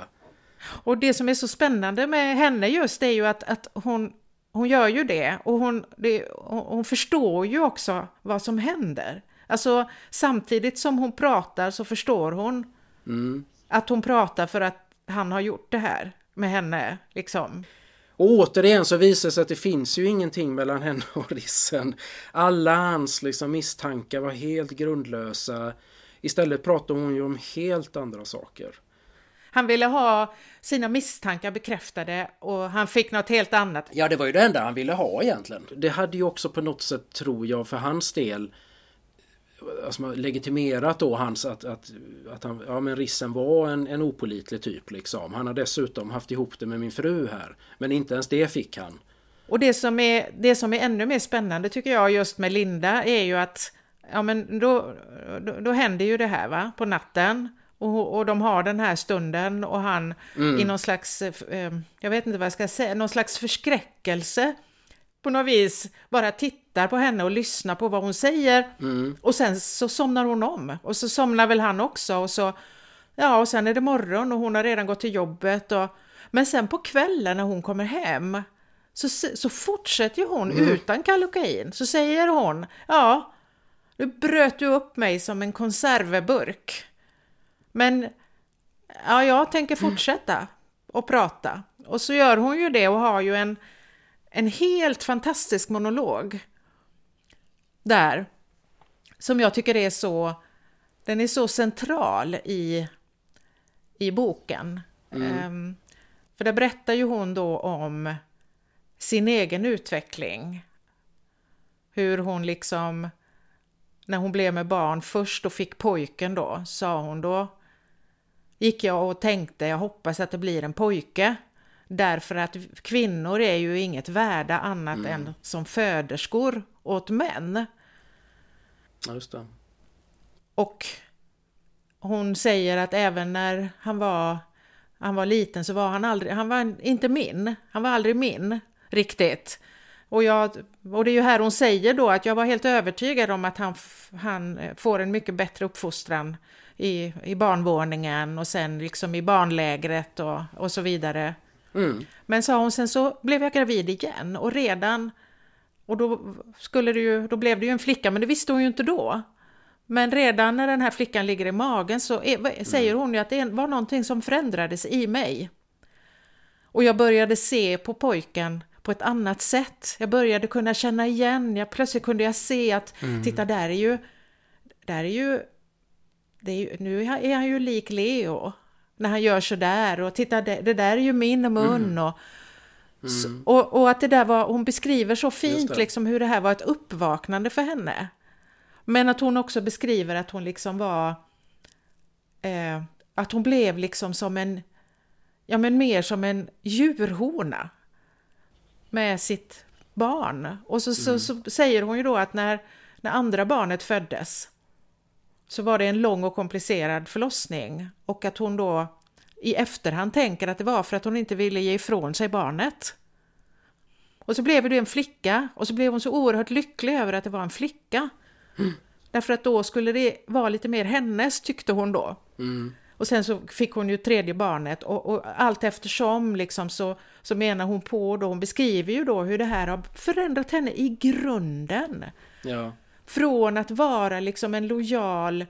Och det som är så spännande med henne just är ju att, att hon, hon gör ju det och hon, det, hon förstår ju också vad som händer. Alltså samtidigt som hon pratar så förstår hon
Mm.
att hon pratar för att han har gjort det här med henne liksom.
Och återigen så visar det sig att det finns ju ingenting mellan henne och Rissen. Alla hans liksom misstankar var helt grundlösa. Istället pratar hon ju om helt andra saker.
Han ville ha sina misstankar bekräftade och han fick något helt annat.
Ja, det var ju det enda han ville ha egentligen. Det hade ju också på något sätt, tror jag, för hans del alltså, legitimerat då hans att, att, att han, ja men Rissen var en, en opolitlig typ liksom. Han har dessutom haft ihop det med min fru här. Men inte ens det fick han.
Och det som, är, det som är ännu mer spännande tycker jag just med Linda är ju att ja, men då, då, då händer ju det här va, på natten. Och, och de har den här stunden och han i någon slags, eh, jag vet inte vad jag ska säga, någon slags förskräckelse på något vis bara tittar på henne och lyssnar på vad hon säger. Och sen så somnar hon om. Och så somnar väl han också. Och så, ja, och sen är det morgon och hon har redan gått till jobbet. Och, men sen på kvällen när hon kommer hem så, så fortsätter hon utan kalokain. Så säger hon, ja, nu bröt du upp mig som en konserveburk. Men ja, jag tänker fortsätta och prata. Och så gör hon ju det och har ju en, en helt fantastisk monolog där. Som jag tycker är så, den är så central i, i boken. Ehm, för där berättar ju hon då om sin egen utveckling. Hur hon liksom, när hon blev med barn först och fick pojken då, sa hon då, gick jag och tänkte, jag hoppas att det blir en pojke. Därför att kvinnor är ju inget värda annat än som föderskor åt män.
Ja, just det.
Och hon säger att även när han var, han var liten så var han aldrig, han var inte min, han var aldrig min riktigt. Och, jag, och det är ju här hon säger då att jag var helt övertygad om att han, han eh, får en mycket bättre uppfostran i, i barnvåningen och sen liksom i barnlägret och, och så vidare.
Mm.
Men sa hon, sen så blev jag gravid igen och redan, och då, skulle det ju, då blev det ju en flicka, men det visste hon ju inte då. Men redan när den här flickan ligger i magen så är, säger hon ju att det var någonting som förändrades i mig. Och jag började se på pojken på ett annat sätt. Jag började kunna känna igen, jag, plötsligt kunde jag se att titta där är ju, där är ju, det är ju, nu är han ju lik Leo. När han gör sådär och titta det, det där är ju min mun och, så, och, och att det där var, hon beskriver så fint liksom hur det här var ett uppvaknande för henne. Men att hon också beskriver att hon liksom var, eh, att hon blev liksom som en, ja men mer som en djurhona med sitt barn. Och så, så, så säger hon ju då att när, när andra barnet föddes så var det en lång och komplicerad förlossning och att hon då i efterhand tänker att det var för att hon inte ville ge ifrån sig barnet. Och så blev det en flicka och så blev hon så oerhört lycklig över att det var en flicka. Därför att då skulle det vara lite mer hennes tyckte hon då. Och sen så fick hon ju tredje barnet och, och allt eftersom liksom så, så menar hon på då, hon beskriver ju då hur det här har förändrat henne i grunden.
Ja.
Från att vara liksom en lojal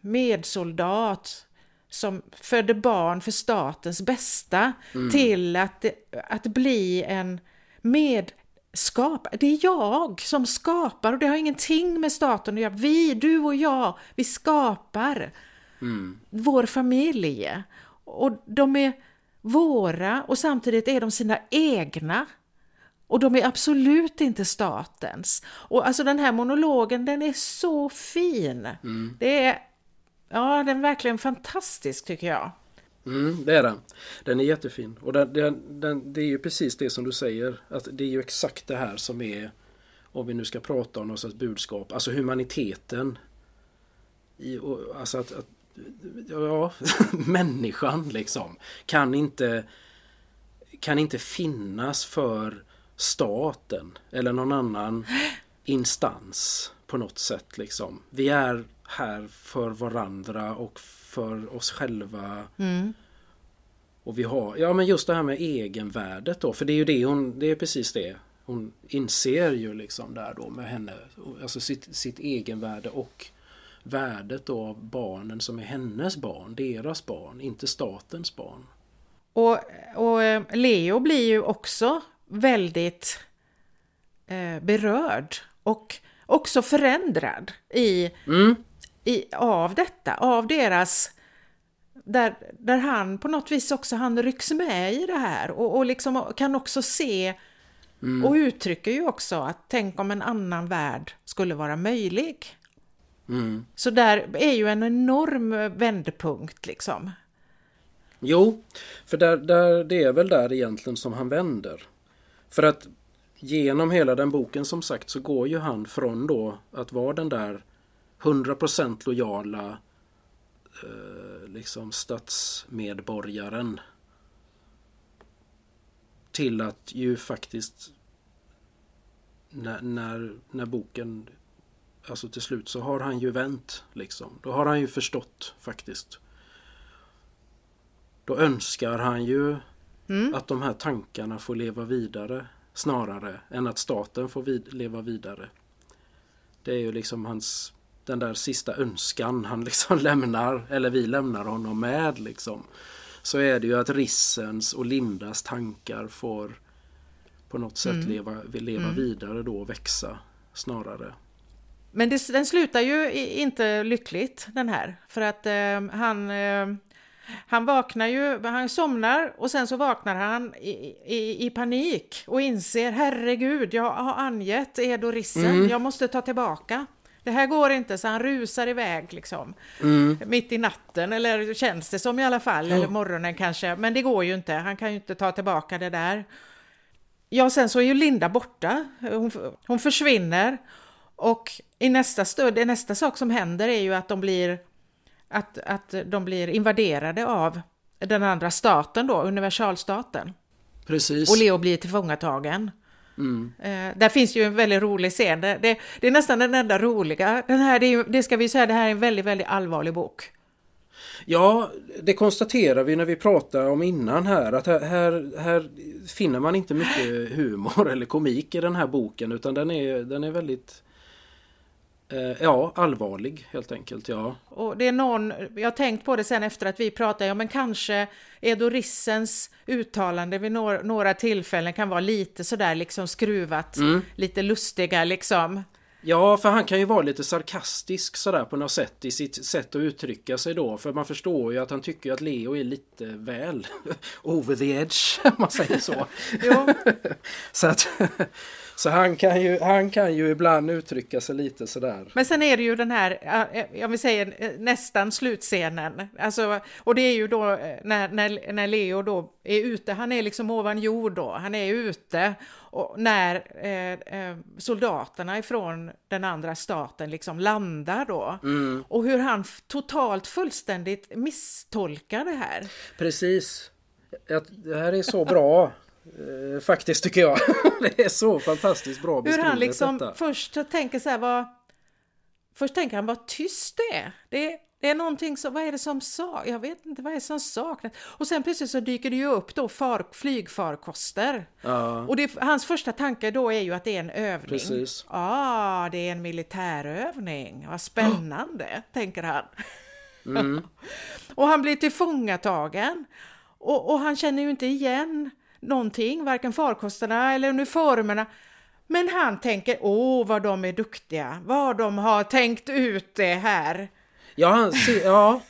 medsoldat som födde barn för statens bästa
Mm.
till att, att bli en medskapare. Det är jag som skapar och det har ingenting med staten att göra. Vi, du och jag, vi skapar
Mm.
vår familj. Och de är våra och samtidigt är de sina egna. Och de är absolut inte statens. Och alltså den här monologen den är så fin.
Mm.
Det är, ja den är verkligen fantastisk tycker jag.
Mm, det är den. Den är jättefin. Och den, den, den, det är ju precis det som du säger. Att det är ju exakt det här som är, om vi nu ska prata om något sorts budskap, alltså humaniteten. I, och, alltså att, att ja, människan liksom kan inte, kan inte finnas för staten eller någon annan instans på något sätt liksom. Vi är här för varandra och för oss själva.
Mm.
Och vi har, ja men just det här med egenvärdet då, för det är ju det hon, det är precis det. Hon inser ju liksom där då med henne, alltså sitt, sitt egenvärde och värdet då av barnen som är hennes barn, deras barn, inte statens barn.
Och, och eh, Leo blir ju också väldigt eh, berörd och också förändrad i,
Mm,
i, av detta, av deras där, där han på något vis också han rycks med i det här och, och liksom kan också se och uttrycker ju också att tänk om en annan värld skulle vara möjlig.
mm.
Så där är ju en enorm vändpunkt liksom.
Jo, för där, där, det är väl där egentligen som han vänder. För att genom hela den boken som sagt så går ju han från då att vara den där 100% lojala eh, liksom statsmedborgaren till att ju faktiskt när, när, när boken alltså till slut så har han ju vänt liksom. Då har han ju förstått faktiskt. Då önskar han ju att de här tankarna får leva vidare snarare än att staten får vid, leva vidare. Det är ju liksom hans den där sista önskan han liksom lämnar, eller vi lämnar honom med liksom. Så är det ju att Rissens och Lindas tankar får på något sätt leva, leva vidare då och växa snarare.
Men det, den slutar ju inte lyckligt den här. För att eh, han, eh, han vaknar ju, han somnar och sen så vaknar han i, i, i panik och inser herregud, jag har angett ed och rissen, jag måste ta tillbaka. Det här går inte, så han rusar iväg liksom. Mitt i natten, eller känns det som i alla fall, eller morgonen kanske. Men det går ju inte, han kan ju inte ta tillbaka det där. Ja, sen så är ju Linda borta. Hon, hon försvinner. Och i nästa stund, nästa sak som händer är ju att de blir att, att de blir invaderade av den andra staten då, universalstaten.
Precis.
Och Leo blir tillfångatagen.
Mm.
Eh, där finns ju en väldigt rolig scen. Det, det, det är nästan den enda roliga. Den här, det, är, det ska vi säga, det här är en väldigt, väldigt allvarlig bok.
Ja, det konstaterar vi när vi pratade om innan här att här, här, här finner man inte mycket humor eller komik i den här boken utan den är, den är väldigt ja, allvarlig helt enkelt. Ja.
Och det är någon, jag har tänkt på det sen efter att vi pratade, ja men kanske Edo Rissens uttalande vid några, några tillfällen kan vara lite sådär liksom skruvat, lite lustiga liksom.
ja, för han kan ju vara lite sarkastisk sådär på något sätt i sitt sätt att uttrycka sig då. För man förstår ju att han tycker att Leo är lite väl over the edge, om man säger så. Så att, så han, kan ju, han kan ju ibland uttrycka sig lite sådär.
men sen är det ju den här, jag vill säga eh, nästan slutscenen, alltså, och det är ju då eh, när, när, när Leo då är ute, han är liksom ovan jord då, han är ute och när eh, eh, soldaterna ifrån den andra staten liksom landar då och hur han totalt fullständigt misstolkar det här.
Precis. Det här är så bra. Eh, Faktiskt tycker jag. Det är så fantastiskt bra
Hur
beskrivet
han liksom
detta.
först tänker så här, vad... Först tänker han vad tyst det är. Det är det är någonting som, vad är det som saknas? Jag vet inte vad är det som saknas. Och sen plötsligt så dyker det ju upp då far, flygfarkoster.
Ja.
Och det, hans första tanke då är ju att det är en övning.
Precis.
Ja, ah, det är en militärövning. Vad spännande, tänker han.
Mm.
och han blir tillfångatagen. Och, och han känner ju inte igen någonting, varken farkosterna eller uniformerna. Men han tänker, åh vad de är duktiga, vad de har tänkt ut det här.
Ja, han ser, ja.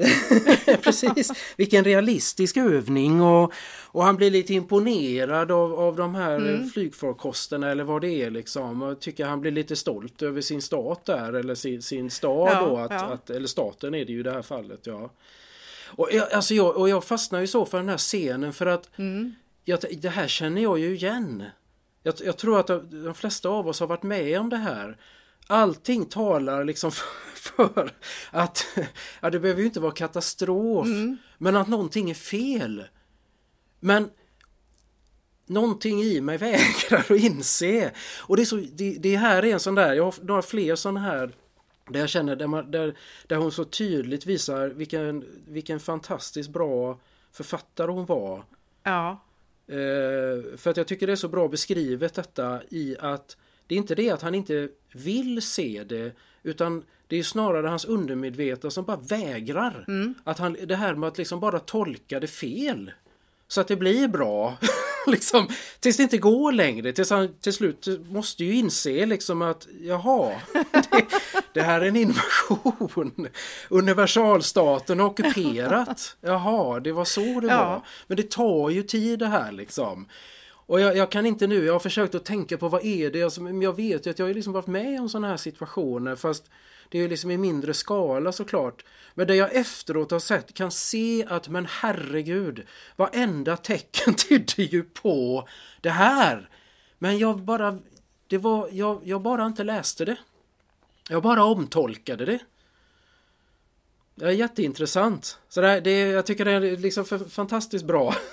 Precis, vilken realistisk övning och, och han blir lite imponerad av, av de här mm. flygfarkosterna eller vad det är liksom. Och tycker han blir lite stolt över sin stat där eller sin, sin stad
Ja,
då. Att,
ja.
att, eller staten är det ju i det här fallet. Ja. Och, jag, alltså jag, och jag fastnar ju så för den här scenen för att
Mm.
jag, det här känner jag ju igen. Jag, jag tror att de, flesta av oss har varit med om det här. Allting talar liksom för, för att ja, det behöver ju inte vara katastrof, men att någonting är fel. Men någonting i mig vägrar att inse. Och det, är så, det, det här är en sån där, jag har några fler sådana här där jag känner där, man, där, där hon så tydligt visar vilken, vilken fantastiskt bra författare hon var.
Ja,
Eh, för att jag tycker det är så bra beskrivet detta i att det är inte det att han inte vill se det utan det är snarare hans undermedvetna som bara vägrar. Att han, det här med att liksom bara tolka det fel. Så att det blir bra. liksom, tills det inte går längre. Tills han till slut måste ju inse liksom att jaha, det, det här är en invasion. Universalstaten har ockuperat. Jaha, det var så det
Ja.
var. Men det tar ju tid det här liksom. Och jag, jag kan inte nu, jag har försökt att tänka på vad är det, men jag vet ju att jag har liksom varit med om sådana här situationer fast det är ju liksom i mindre skala såklart. Men det jag efteråt har sett kan se att men herregud, varenda tecken tydde ju på det här. Men jag bara, det var, jag, jag bara inte läste det. Jag bara omtolkade det. Det är jätteintressant. Så det, det, jag tycker det är liksom för, fantastiskt bra.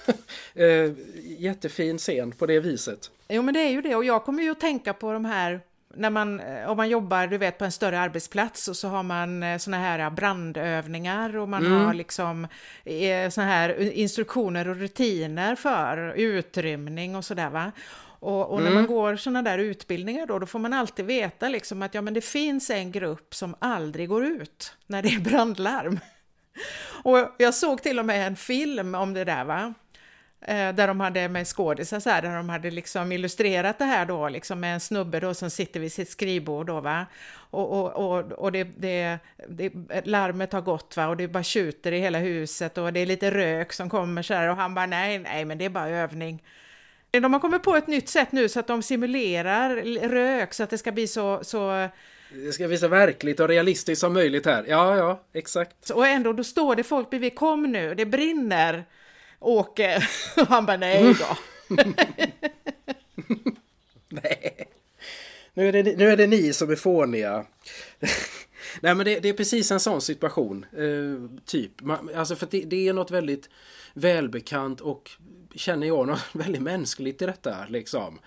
Eh, jättefin scen på det viset.
jo men det är ju det och jag kommer ju att tänka på de här när man, eh, om man jobbar du vet på en större arbetsplats och så har man eh, såna här brandövningar och man har liksom eh, såna här instruktioner och rutiner för utrymning och sådär va. Och, och när man går såna där utbildningar då, då får man alltid veta liksom att ja men det finns en grupp som aldrig går ut när det är brandlarm. Och jag såg till och med en film om det där va. Eh, där de hade med skådisar så här, där de hade liksom illustrerat det här då, liksom med en snubbe då som sitter vid sitt skrivbord då va. Och, och, och, och det, det, det, larmet har gått va och det bara tjuter i hela huset och det är lite rök som kommer så här och han bara nej, nej men det är bara övning. De har kommit på ett nytt sätt nu så att de simulerar rök så att det ska bli så, så
Det ska visa verkligt och realistiskt som möjligt här. Ja, ja, exakt.
och ändå då står det folk bredvid, kom nu, det brinner. Åke, och han bara nej då.
Nej. Nu är, det, nu är det ni som är fåniga. Nej men det, det är precis en sån situation. Eh, typ. Man, alltså för att det, det är något väldigt välbekant och känner jag något väldigt mänskligt i detta liksom.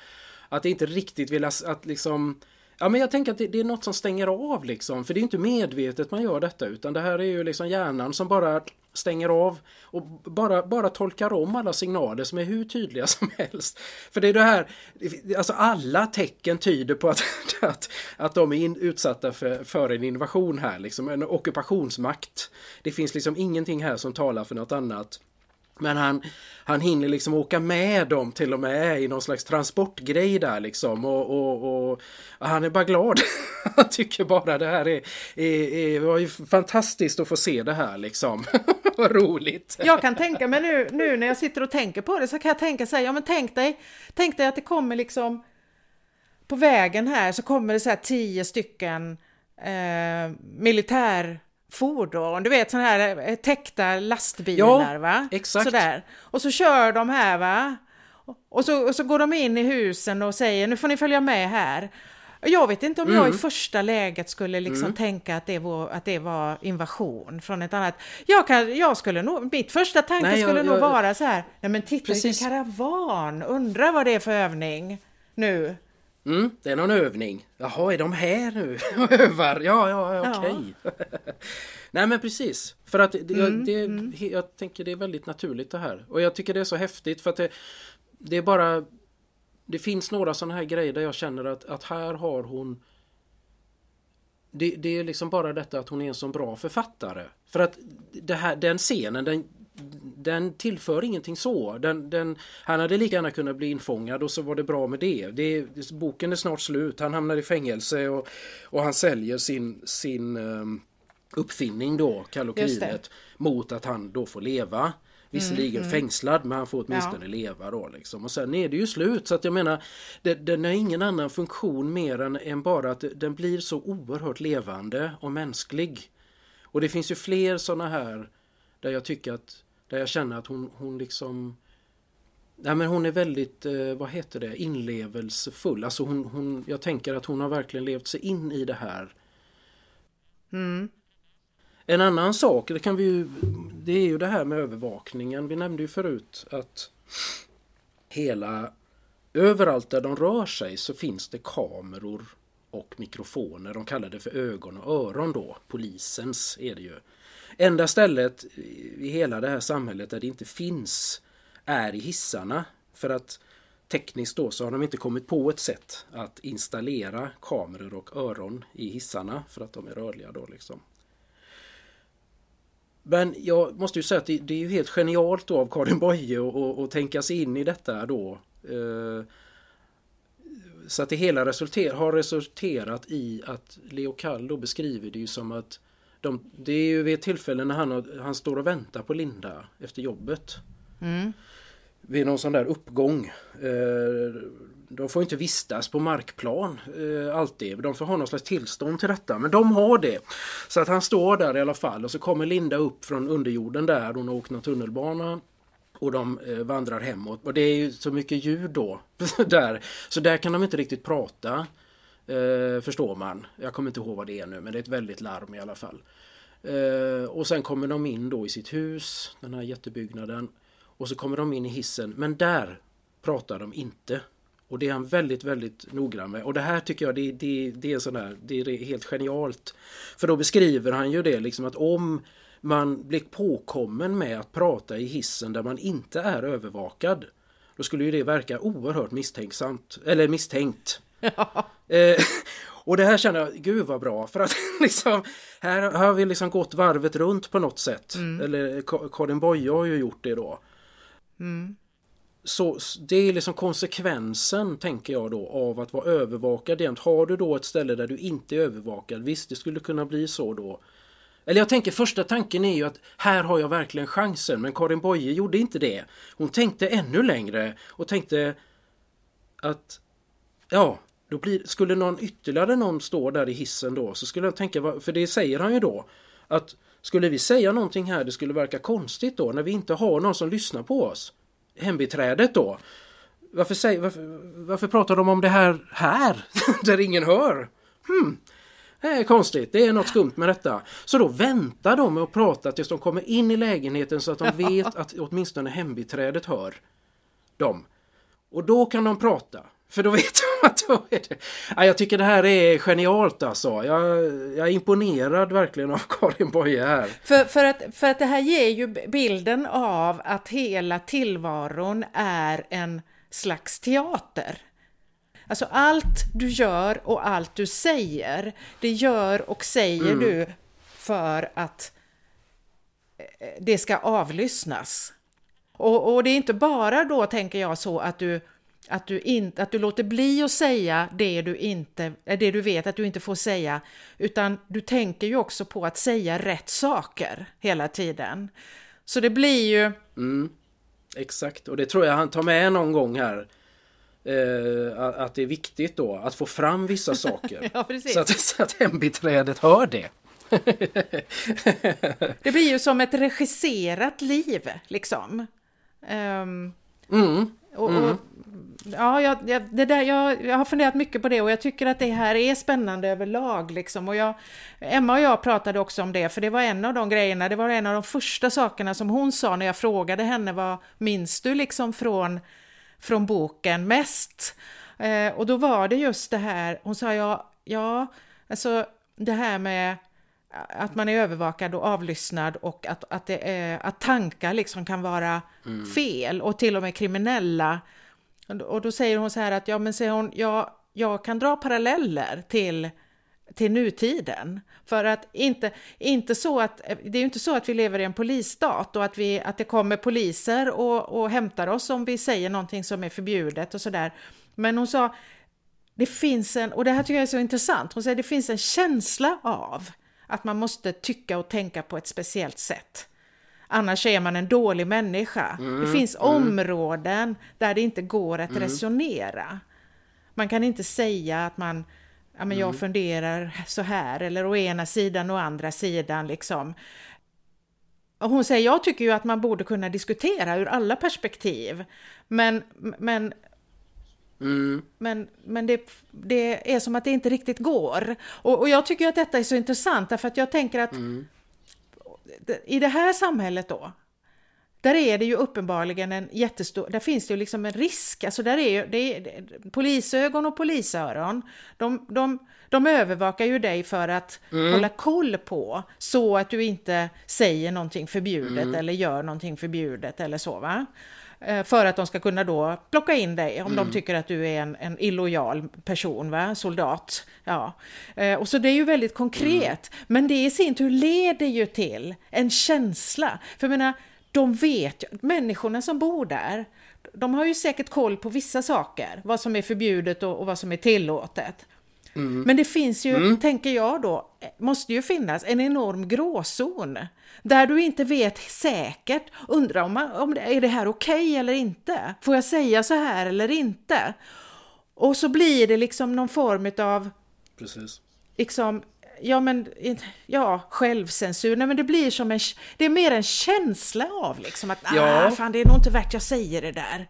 Att inte riktigt vilja att liksom Ja men jag tänker att det, det är något som stänger av liksom. För det är inte medvetet man gör detta utan det här är ju liksom hjärnan som bara stänger av och bara, bara tolkar om alla signaler som är hur tydliga som helst. För det är det här, alltså alla tecken tyder på att, att, att de är in, utsatta för, för en invasion här, liksom en ockupationsmakt. Det finns liksom ingenting här som talar för något annat. Men han, han hinner liksom åka med dem till och med i någon slags transportgrej där liksom och, och, och han är bara glad. han tycker bara det här är, är, är var ju fantastiskt att få se det här liksom. Vad roligt.
Jag kan tänka mig nu, nu när jag sitter och tänker på det så kan jag tänka så här, ja men tänk dig, tänk dig att det kommer liksom på vägen här så kommer det så här tio stycken eh, militärfordon, du vet sådana här eh, täckta lastbilar
Ja,
va?
exakt.
Sådär. Och så kör de här va? Och så, och så går de in i husen och säger nu får ni följa med här. Jag vet inte om jag
Mm.
i första läget skulle liksom tänka att det, var, att det var invasion från ett annat. Jag, kan, jag skulle nog, mitt första tanke
Nej, jag-
skulle nog
jag-
vara så här, nej men titta
Precis.
vilken karavan, undrar vad det är för övning nu.
Mm, det är någon övning. Jaha, är de här nu och övar? Ja, ja, okej. Okay. Nej men precis. För att det, mm, det, mm. jag tänker det är väldigt naturligt det här. Och jag tycker det är så häftigt för att det, det är bara... Det finns några sådana här grejer där jag känner att, att här har hon... Det, det, är liksom bara detta att hon är en så bra författare. För att det här, den scenen, den, den tillför ingenting så. Den, den, han hade lika gärna kunnat bli infångad och så var det bra med det. det boken är snart slut, han hamnar i fängelse och, och han säljer sin, sin um, uppfinning då, kalokrinet, mot att han då får leva. Visserligen mm, mm. fängslad men han får åtminstone ja. leva då liksom. Och sen är det ju slut så att jag menar det, Den har ingen annan funktion mer än, än bara att den blir så oerhört levande och mänsklig. Och det finns ju fler sådana här där jag tycker att där jag känner att hon, hon liksom Nej men hon är väldigt, eh, vad heter det, inlevelsefull. Alltså hon, hon, jag tänker att hon har verkligen levt sig in i det här. Mm. En annan sak, det kan vi ju, det är ju det här med övervakningen. Vi nämnde ju förut att hela, överallt där de rör sig så finns det kameror och mikrofoner. De kallar det för ögon och öron då. Polisens är det ju. Enda stället i hela det här samhället där det inte finns är i hissarna. För att tekniskt då så har de inte kommit på ett sätt att installera kameror och öron i hissarna för att de är rörliga då liksom. Men jag måste ju säga att det, det är ju helt genialt då av Karin Boye att tänka sig in i detta då. Eh, så att det hela resulter, har resulterat i att Leo Kall då beskriver det ju som att de, det är ju vid ett tillfälle när han, han står och väntar på Linda efter jobbet. Mm. Vid någon sån där uppgång. Eh, de får inte vistas på markplan eh, alltid. De får ha någon slags tillstånd till detta. Men de har det. Så att han står där i alla fall och så kommer Linda upp från underjorden där. Hon har åkt någon tunnelbana. Och de eh, vandrar hemåt. Och det är ju så mycket ljud då. där. Så där kan de inte riktigt prata. Eh, förstår man. Jag kommer inte ihåg vad det är nu men det är ett väldigt larm i alla fall. Eh, och sen kommer de in då i sitt hus, den här jättebyggnaden. Och så kommer de in i hissen men där pratar de inte. Och det är han väldigt, väldigt noggrann med. Och det här tycker jag det, det, det är sån här, det är helt genialt. För då beskriver han ju det liksom att om man blir påkommen med att prata i hissen där man inte är övervakad. Då skulle ju det verka oerhört misstänksamt, eller misstänkt. Ja. Eh, och det här känner jag, gud vad bra för att liksom här har vi liksom gått varvet runt på något sätt. Mm. Eller Karin Boye har ju gjort det då. Mm. Så det är liksom konsekvensen tänker jag då av att vara övervakad jämt. Har du då ett ställe där du inte är övervakad, visst det skulle kunna bli så då. Eller jag tänker första tanken är ju att här har jag verkligen chansen men Karin Boye gjorde inte det. Hon tänkte ännu längre och tänkte att ja, då blir, skulle någon ytterligare någon stå där i hissen då så skulle jag tänka, för det säger han ju då, att skulle vi säga någonting här det skulle verka konstigt då när vi inte har någon som lyssnar på oss. Hembiträdet då. Varför, säger, varför, varför pratar de om det här här? där ingen hör? Hmm. Det är konstigt, det är något skumt med detta. Så då väntar de med att prata tills de kommer in i lägenheten så att de vet att åtminstone hembiträdet hör dem. Och då kan de prata. För då vet de att då är det... Ja, jag tycker det här är genialt alltså. Jag, jag är imponerad verkligen av Karin Boye här.
För, för, att, för att det här ger ju bilden av att hela tillvaron är en slags teater. Alltså allt du gör och allt du säger, det gör och säger mm. du för att eh, det ska avlyssnas. Och, och det är inte bara då, tänker jag, så att du att du, inte, att du låter bli att säga det du, inte, det du vet att du inte får säga, utan du tänker ju också på att säga rätt saker hela tiden. Så det blir ju...
Mm, exakt, och det tror jag han tar med någon gång här. Eh, att det är viktigt då att få fram vissa saker. ja, så, att, så att hembiträdet hör det.
det blir ju som ett regisserat liv liksom. Um, mm. Och, mm. och, ja, jag, jag, det där, jag, jag har funderat mycket på det och jag tycker att det här är spännande överlag. Liksom. Och jag, Emma och jag pratade också om det, för det var en av de grejerna, det var en av de första sakerna som hon sa när jag frågade henne vad minns du liksom från, från boken mest? Eh, och då var det just det här, hon sa ja, ja, alltså det här med att man är övervakad och avlyssnad och att, att, det är, att tankar liksom kan vara mm. fel och till och med kriminella. Och då säger hon så här att ja men säger hon, ja, jag kan dra paralleller till till nutiden. För att inte, inte så att, det är ju inte så att vi lever i en polisstat och att, vi, att det kommer poliser och, och hämtar oss om vi säger någonting som är förbjudet och sådär. Men hon sa, det finns en, och det här tycker jag är så intressant, hon säger det finns en känsla av att man måste tycka och tänka på ett speciellt sätt. Annars är man en dålig människa. Mm, det finns mm. områden där det inte går att mm. resonera. Man kan inte säga att man ja, men jag mm. funderar så här eller å ena sidan och å andra sidan liksom. Och hon säger, jag tycker ju att man borde kunna diskutera ur alla perspektiv. Men, men Mm. Men, men det, det, är som att det inte riktigt går. Och, och, jag tycker att detta är så intressant därför att jag tänker att mm. I det här samhället då, där är det ju uppenbarligen en jättestor, där finns det ju liksom en risk, alltså där är ju, det är, polisögon och polisöron, de, de, de övervakar ju dig för att mm. hålla koll på så att du inte säger någonting förbjudet mm. eller gör någonting förbjudet eller så va. Eh, för att de ska kunna då plocka in dig om mm. de tycker att du är en, en illojal person, va? soldat. Ja. Eh, och så det är ju väldigt konkret, mm. men det i sin tur leder ju till en känsla. För jag menar, de vet, människorna som bor där, de har ju säkert koll på vissa saker, vad som är förbjudet och, och vad som är tillåtet. Mm. Men det finns ju, mm. tänker jag då, måste ju finnas en enorm gråzon där du inte vet säkert, undrar om, man, om det, är det här okej okay eller inte? Får jag säga så här eller inte? Och så blir det liksom någon form av
Precis.
Liksom, ja men, ja, självcensur, nej men det blir som en, det är mer en känsla av liksom att, ja. ah, fan det är nog inte värt jag säger det där.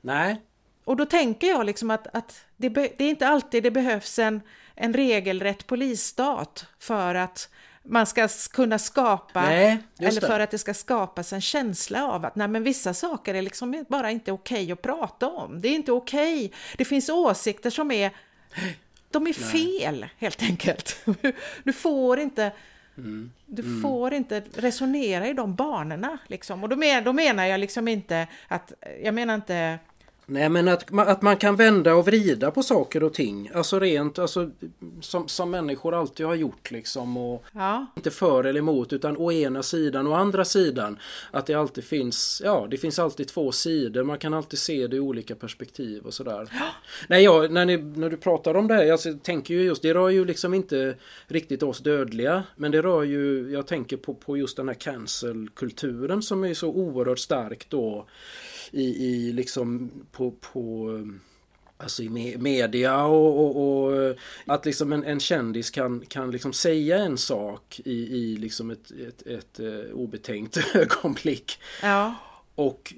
Nej.
Och då tänker jag liksom att, att det, det är inte alltid det behövs en, en regelrätt polisstat för att man ska kunna skapa, nej, eller för att det ska skapas en känsla av att nej men vissa saker är liksom bara inte okej okay att prata om. Det är inte okej. Okay. Det finns åsikter som är de är fel Nej. helt enkelt. Du får inte, mm. du mm. får inte resonera i de banorna. Liksom. Och då, men, då menar jag liksom inte att, jag menar inte
Nej men att, att man kan vända och vrida på saker och ting. Alltså rent alltså, som, som människor alltid har gjort liksom. Och ja. Inte för eller emot utan å ena sidan och andra sidan. Att det alltid finns, ja det finns alltid två sidor. Man kan alltid se det i olika perspektiv och sådär. Ja. Nej, jag, när, ni, när du pratar om det här, jag tänker ju just, det rör ju liksom inte riktigt oss dödliga. Men det rör ju, jag tänker på, på just den här cancel-kulturen som är så oerhört stark då i, i liksom på, på Alltså i media och, och, och, att liksom en, en kändis kan, kan liksom säga en sak i, i liksom ett, ett, ett, ett eh, obetänkt ögonblick.
Ja.
Och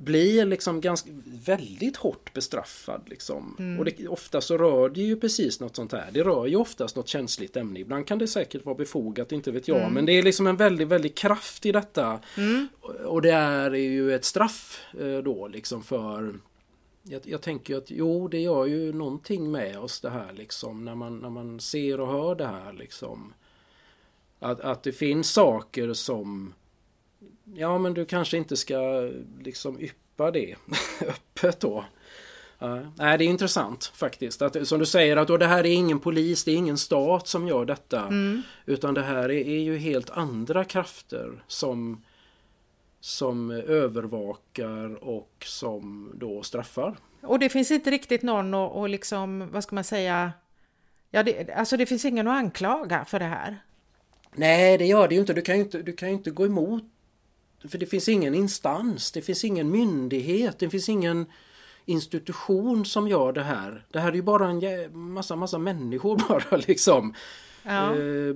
blir liksom ganska väldigt hårt bestraffad liksom. Mm. Och det, ofta så rör det ju precis något sånt här. Det rör ju oftast något känsligt ämne. Ibland kan det säkert vara befogat, inte vet jag. Mm. Men det är liksom en väldigt, väldigt kraft i detta. Mm. Och det är ju ett straff eh, då liksom för jag, jag, tänker att jo, det gör ju någonting med oss det här liksom när man, när man ser och hör det här liksom. Att, att det finns saker som Ja men du kanske inte ska liksom yppa det öppet då. Uh, nej det är intressant faktiskt. Att, som du säger att det här är ingen polis, det är ingen stat som gör detta. Mm. Utan det här är, är, ju helt andra krafter som, som övervakar och som då straffar.
Och det finns inte riktigt någon och, och liksom, vad ska man säga, ja, det, alltså det finns ingen att anklaga för det här.
Nej det gör det ju inte. Du kan ju inte, du kan ju inte gå emot för det finns ingen instans, det finns ingen myndighet, det finns ingen institution som gör det här. Det här är ju bara en massa, massa människor bara liksom. Ja. Eh,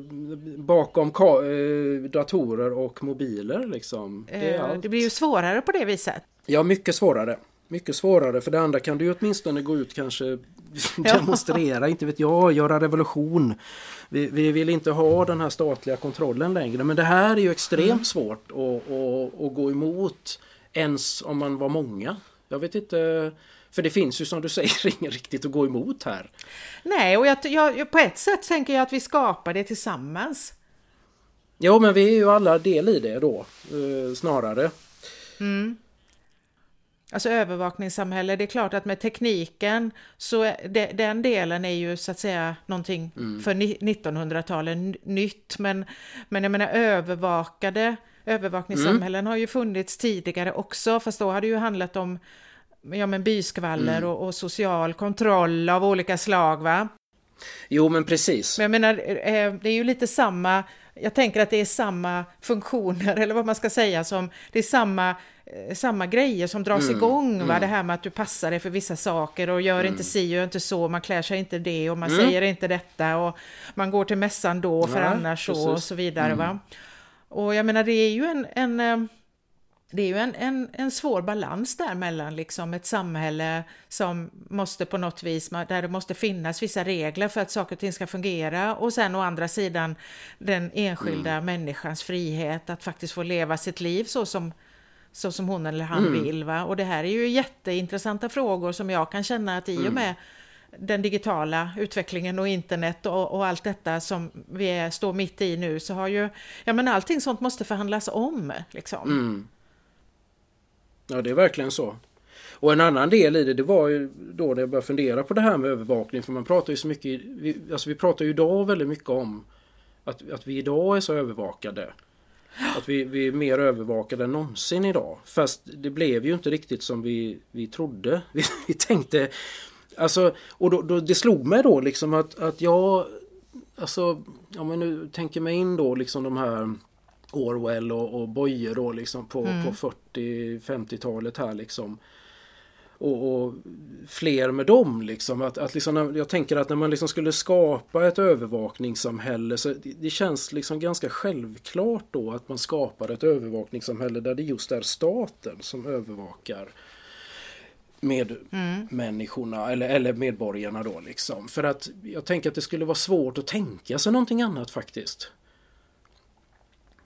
bakom eh, datorer och mobiler liksom.
Det, eh, det blir ju svårare på det viset.
Ja, mycket svårare. Mycket svårare. För det andra kan du ju åtminstone gå ut kanske demonstrera, inte vet jag, göra revolution. Vi, vi, vill inte ha den här statliga kontrollen längre. Men det här är ju extremt mm. svårt att, att, att gå emot ens om man var många. Jag vet inte För det finns ju som du säger inget riktigt att gå emot här.
Nej, och jag, jag, på ett sätt tänker jag att vi skapar det tillsammans.
Ja, men vi är ju alla del i det då, eh, snarare.
Mm. Alltså övervakningssamhälle, det är klart att med tekniken så det, den delen är ju så att säga någonting mm. för 1900-talet nytt. Men, men jag menar övervakade övervakningssamhällen mm. har ju funnits tidigare också, fast då har det ju handlat om ja, men byskvaller mm. och, och, social kontroll av olika slag. va?
Jo, men precis.
Men jag menar, eh, det är ju lite samma, jag tänker att det är samma funktioner, eller vad man ska säga, som det är samma, samma grejer som dras mm. igång. Va? Mm. Det här med att du passar dig för vissa saker och gör mm. inte si och gör inte så, man klär sig inte det och man mm. säger inte detta och man går till mässan då för ja, annars så och så vidare. Va? Mm. Och jag menar, det är ju en, en eh, det är ju en, en, en svår balans där mellan liksom ett samhälle som måste på något vis, där det måste finnas vissa regler för att saker och ting ska fungera och sen å andra sidan den enskilda mm. människans frihet att faktiskt få leva sitt liv så som, så som hon eller han mm. vill. Va? Och det här är ju jätteintressanta frågor som jag kan känna att i och mm. med den digitala utvecklingen och internet och, och, allt detta som vi står mitt i nu så har ju, ja men allting sånt måste förhandlas om liksom.
Mm. Ja, det är verkligen så. Och en annan del i det, det var ju då när jag började fundera på det här med övervakning. För man pratar ju så mycket, vi, alltså vi pratar ju idag väldigt mycket om att, att vi idag är så övervakade. Att vi, vi är mer övervakade än någonsin idag. Fast det blev ju inte riktigt som vi, vi trodde. Vi, vi tänkte... Alltså, och då, då, det slog mig då liksom att, att jag... Alltså, om jag nu tänker mig in då liksom de här Orwell och, och Boye då liksom på, mm. på 40-50-talet här liksom. Och, och, fler med dem liksom. Att, att liksom jag tänker att när man liksom skulle skapa ett övervakningssamhälle så det, det känns liksom ganska självklart då att man skapar ett övervakningssamhälle där det just är staten som övervakar med mm. människorna eller, eller medborgarna då liksom. För att jag tänker att det skulle vara svårt att tänka sig någonting annat faktiskt.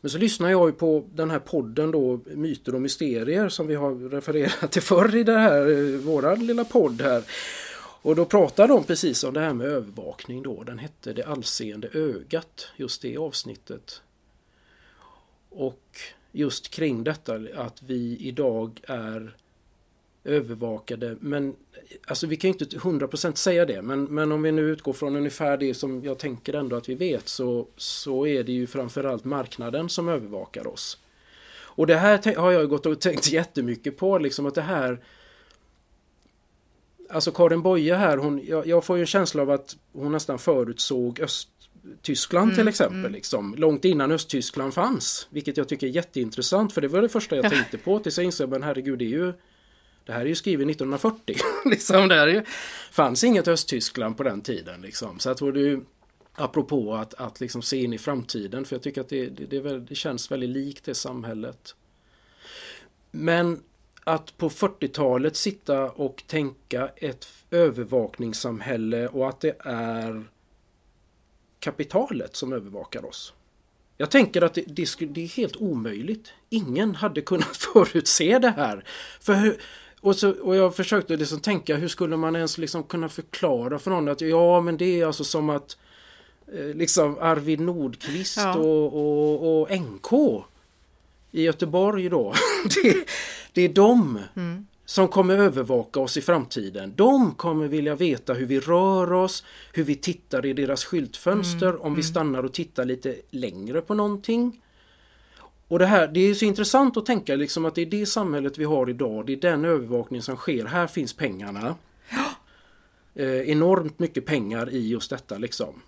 Men så lyssnar jag ju på den här podden då, Myter och Mysterier som vi har refererat till förr i det här, eh, våran lilla podd här. Och då pratar de precis om det här med övervakning då. Den hette Det allseende ögat, just det avsnittet. Och just kring detta att vi idag är övervakade. Men alltså vi kan ju inte 100% säga det. Men, men om vi nu utgår från ungefär det som jag tänker ändå att vi vet så, så är det ju framförallt marknaden som övervakar oss. Och det här har jag gått och tänkt jättemycket på liksom att det här Alltså Karin Boye här, hon, jag, jag får ju en känsla av att hon nästan förutsåg Östtyskland mm, till exempel. Mm. Liksom, långt innan Östtyskland fanns. Vilket jag tycker är jätteintressant för det var det första jag tänkte på tills jag insåg men herregud det är ju det här är ju skrivet 1940. liksom, det här fanns inget Östtyskland på den tiden. Liksom. Så att du apropå att, att liksom se in i framtiden för jag tycker att det, det, det, det känns väldigt likt det samhället. Men att på 40-talet sitta och tänka ett övervakningssamhälle och att det är kapitalet som övervakar oss. Jag tänker att det, det, det, är helt omöjligt. Ingen hade kunnat förutse det här. För och, så, och jag försökte liksom tänka hur skulle man ens liksom kunna förklara för någon att ja men det är alltså som att eh, liksom Arvid Nordqvist ja. och, och, och NK i Göteborg då. det, det är de mm. som kommer övervaka oss i framtiden. De kommer vilja veta hur vi rör oss, hur vi tittar i deras skyltfönster, mm. om vi mm. stannar och tittar lite längre på någonting. Och det här, det är så intressant att tänka liksom att det är det samhället vi har idag. Det är den övervakning som sker. Här finns pengarna. Eh, enormt mycket pengar i just detta liksom.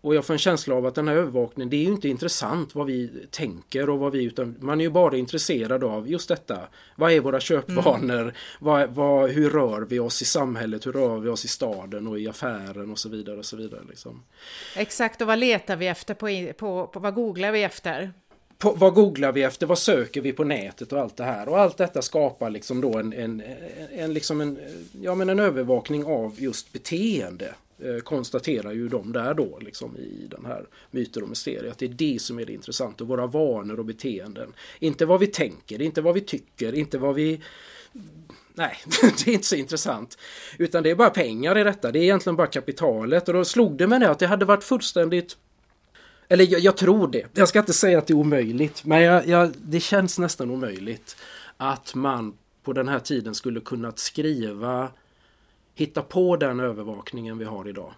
Och jag får en känsla av att den här övervakningen, det är ju inte intressant vad vi tänker och vad vi, utan man är ju bara intresserad av just detta. Vad är våra köpvanor? Mm. Vad, vad, hur rör vi oss i samhället? Hur rör vi oss i staden och i affären och så vidare. Och så vidare liksom.
Exakt, och vad letar vi efter? På, på, på, vad googlar vi efter?
På, vad googlar vi efter, vad söker vi på nätet och allt det här. Och allt detta skapar liksom då en, en, en, liksom en, ja, men en övervakning av just beteende. Eh, konstaterar ju de där då liksom i den här myter och mysterier. Att det är det som är det intressanta. Våra vanor och beteenden. Inte vad vi tänker, inte vad vi tycker, inte vad vi nej, det är inte så intressant. Utan det är bara pengar i detta. Det är egentligen bara kapitalet. Och då slog det mig det att det hade varit fullständigt eller jag, jag, tror det. Jag ska inte säga att det är omöjligt, men jag, jag, det känns nästan omöjligt att man på den här tiden skulle kunnat skriva, hitta på den övervakningen vi har idag.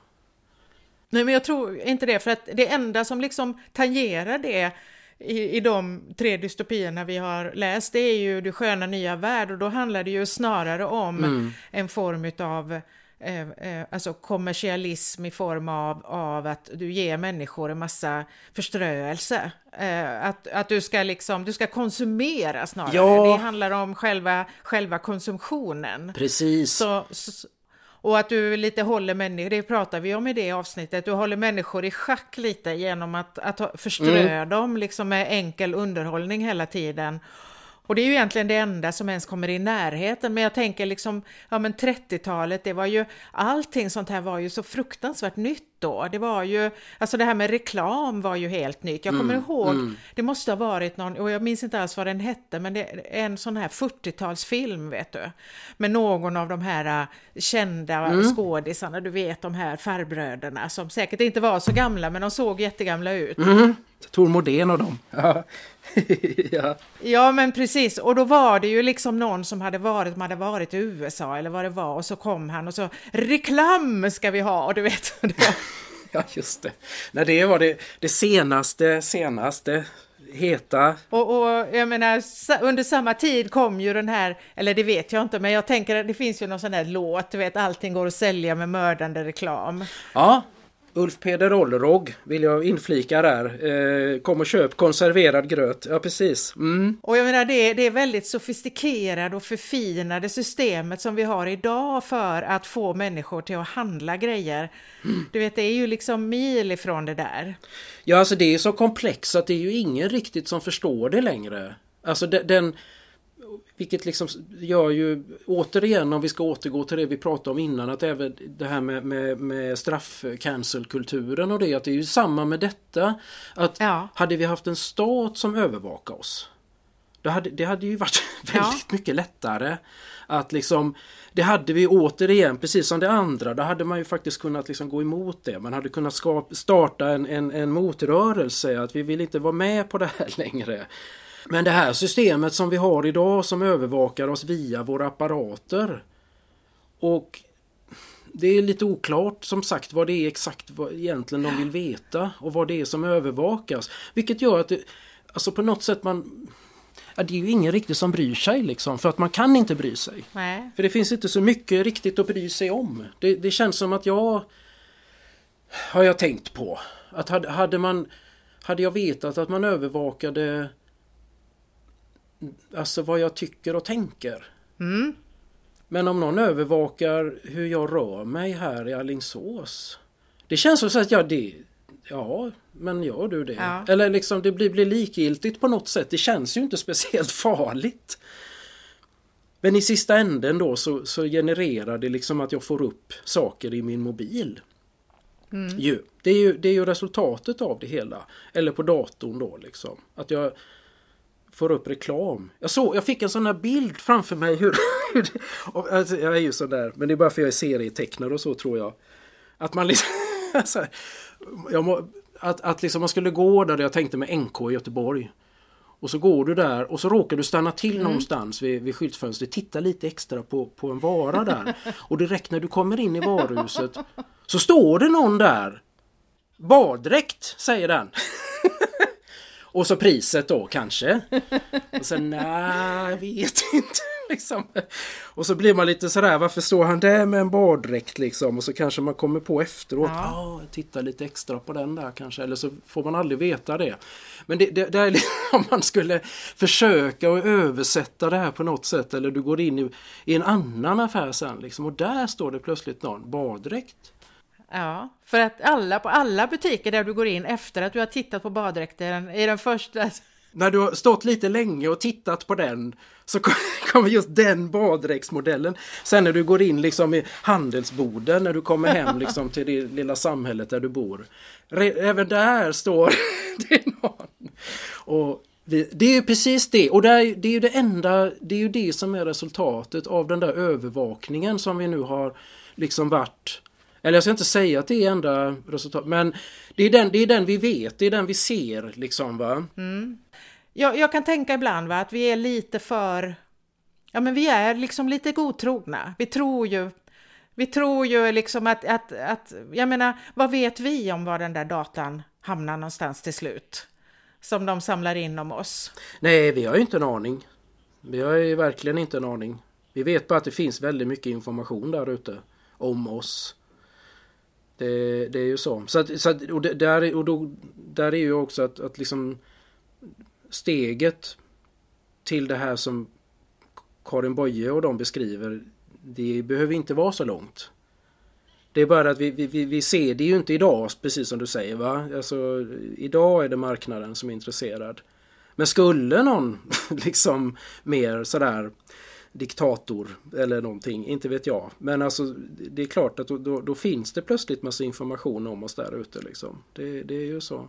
Nej, men jag tror inte det, för att det enda som liksom tangerar det i, i de tre dystopierna vi har läst, det är ju Det sköna nya värld och då handlar det ju snarare om mm. en form utav eh, eh, alltså kommersialism i form av, av att du ger människor en massa förströelse. Eh, att, att du ska liksom, du ska konsumera snarare. Ja. Det handlar om själva, själva konsumtionen.
Precis.
Så, så, och att du lite håller människor, det pratar vi om i det avsnittet, du håller människor i schack lite genom att, att förströ mm. dem liksom med enkel underhållning hela tiden. Och det är ju egentligen det enda som ens kommer i närheten. Men jag tänker liksom, ja men 30-talet, det var ju, allting sånt här var ju så fruktansvärt nytt då. Det var ju, alltså det här med reklam var ju helt nytt. Jag kommer mm, ihåg, mm. det måste ha varit någon, och jag minns inte alls vad den hette, men det är en sån här 40-talsfilm vet du. Med någon av de här äh, kända mm. skådisarna, du vet de här farbröderna som säkert inte var så gamla, men de såg jättegamla ut.
Mm. Tor Modén och dem.
ja. ja, men precis. Och då var det ju liksom någon som hade varit, man hade varit i USA eller vad det var och så kom han och så reklam ska vi ha och du vet.
ja, just det. Nej, det var det, det senaste, senaste heta.
Och, och jag menar, under samma tid kom ju den här, eller det vet jag inte, men jag tänker att det finns ju någon sån här låt, du vet, allting går att sälja med mördande reklam.
Ja, Ulf Peder Ollerog vill jag inflika där. Eh, kom och köp konserverad gröt. Ja precis. Mm.
Och jag menar det, det är väldigt sofistikerade och förfinade systemet som vi har idag för att få människor till att handla grejer. Mm. Du vet det är ju liksom mil ifrån det där.
Ja alltså det är så komplext att det är ju ingen riktigt som förstår det längre. Alltså den, den vilket liksom gör ju återigen om vi ska återgå till det vi pratade om innan att även det här med, med, med straff-cancel-kulturen och det att det är ju samma med detta. Att ja. hade vi haft en stat som övervakar oss det hade, det hade ju varit väldigt ja. mycket lättare att liksom Det hade vi återigen, precis som det andra, då hade man ju faktiskt kunnat liksom gå emot det. Man hade kunnat skapa, starta en, en, en motrörelse, att vi vill inte vara med på det här längre. Men det här systemet som vi har idag som övervakar oss via våra apparater. Och det är lite oklart som sagt vad det är exakt vad egentligen de vill veta och vad det är som övervakas. Vilket gör att det, alltså på något sätt man Ja, det är ju ingen riktigt som bryr sig liksom för att man kan inte bry sig.
Nej.
För det finns inte så mycket riktigt att bry sig om. Det, det känns som att jag har jag tänkt på att hade, hade man hade jag vetat att man övervakade alltså vad jag tycker och tänker.
Mm.
Men om någon övervakar hur jag rör mig här i Allingsås. Det känns som så att ja, det, ja men gör du det? Ja. Eller liksom det blir, blir likgiltigt på något sätt. Det känns ju inte speciellt farligt. Men i sista änden då så, så genererar det liksom att jag får upp saker i min mobil. Mm. Det, är ju, det är ju resultatet av det hela. Eller på datorn då liksom. Att jag får upp reklam. Jag, såg, jag fick en sån här bild framför mig. Hur, alltså, jag är ju sån där, men det är bara för jag är serietecknare och så tror jag. Att man liksom... här, må, att, att liksom man skulle gå där jag tänkte med NK i Göteborg. Och så går du där och så råkar du stanna till mm. någonstans vid, vid skyltfönstret. Titta lite extra på, på en vara där. Och direkt när du kommer in i varuhuset så står det någon där. Baddräkt säger den. Och så priset då kanske. Och sen nej, jag vet inte. Liksom. Och så blir man lite sådär, varför står han där med en baddräkt liksom? Och så kanske man kommer på efteråt, ja, ah, titta lite extra på den där kanske. Eller så får man aldrig veta det. Men det, det, det är liksom, om man skulle försöka att översätta det här på något sätt. Eller du går in i, i en annan affär sen liksom, och där står det plötsligt någon baddräkt.
Ja, för att alla på alla butiker där du går in efter att du har tittat på baddräkten i den första...
Alltså- när du har stått lite länge och tittat på den så kommer just den baddräktsmodellen. Sen när du går in liksom i handelsboden när du kommer hem liksom till det lilla samhället där du bor. Även där står det någon. Och Vi, det är ju precis det och det är, det är ju det enda, det är ju det som är resultatet av den där övervakningen som vi nu har liksom varit eller jag ska inte säga att det är enda resultat men det är den, det är den vi vet, det är den vi ser liksom va.
Mm. Jag, jag kan tänka ibland va, att vi är lite för, ja men vi är liksom lite godtrogna. Vi tror ju vi tror ju liksom att, att, att, jag menar, vad vet vi om var den där datan hamnar någonstans till slut? Som de samlar in om oss.
Nej, vi har ju inte en aning. Vi har ju verkligen inte en aning. Vi vet bara att det finns väldigt mycket information där ute om oss. Det, det är ju så. så, att, så att, och, det, där, och då, där är ju också att, att liksom steget till det här som Karin Boye och de beskriver det behöver inte vara så långt. Det är bara att vi, vi, vi ser det ju inte idag, precis som du säger. va? Alltså, idag är det marknaden som är intresserad. Men skulle någon liksom mer sådär diktator eller någonting, inte vet jag. Men alltså det är klart att då, då, då finns det plötsligt massa information om oss där ute. Liksom. Det, det, är ju så.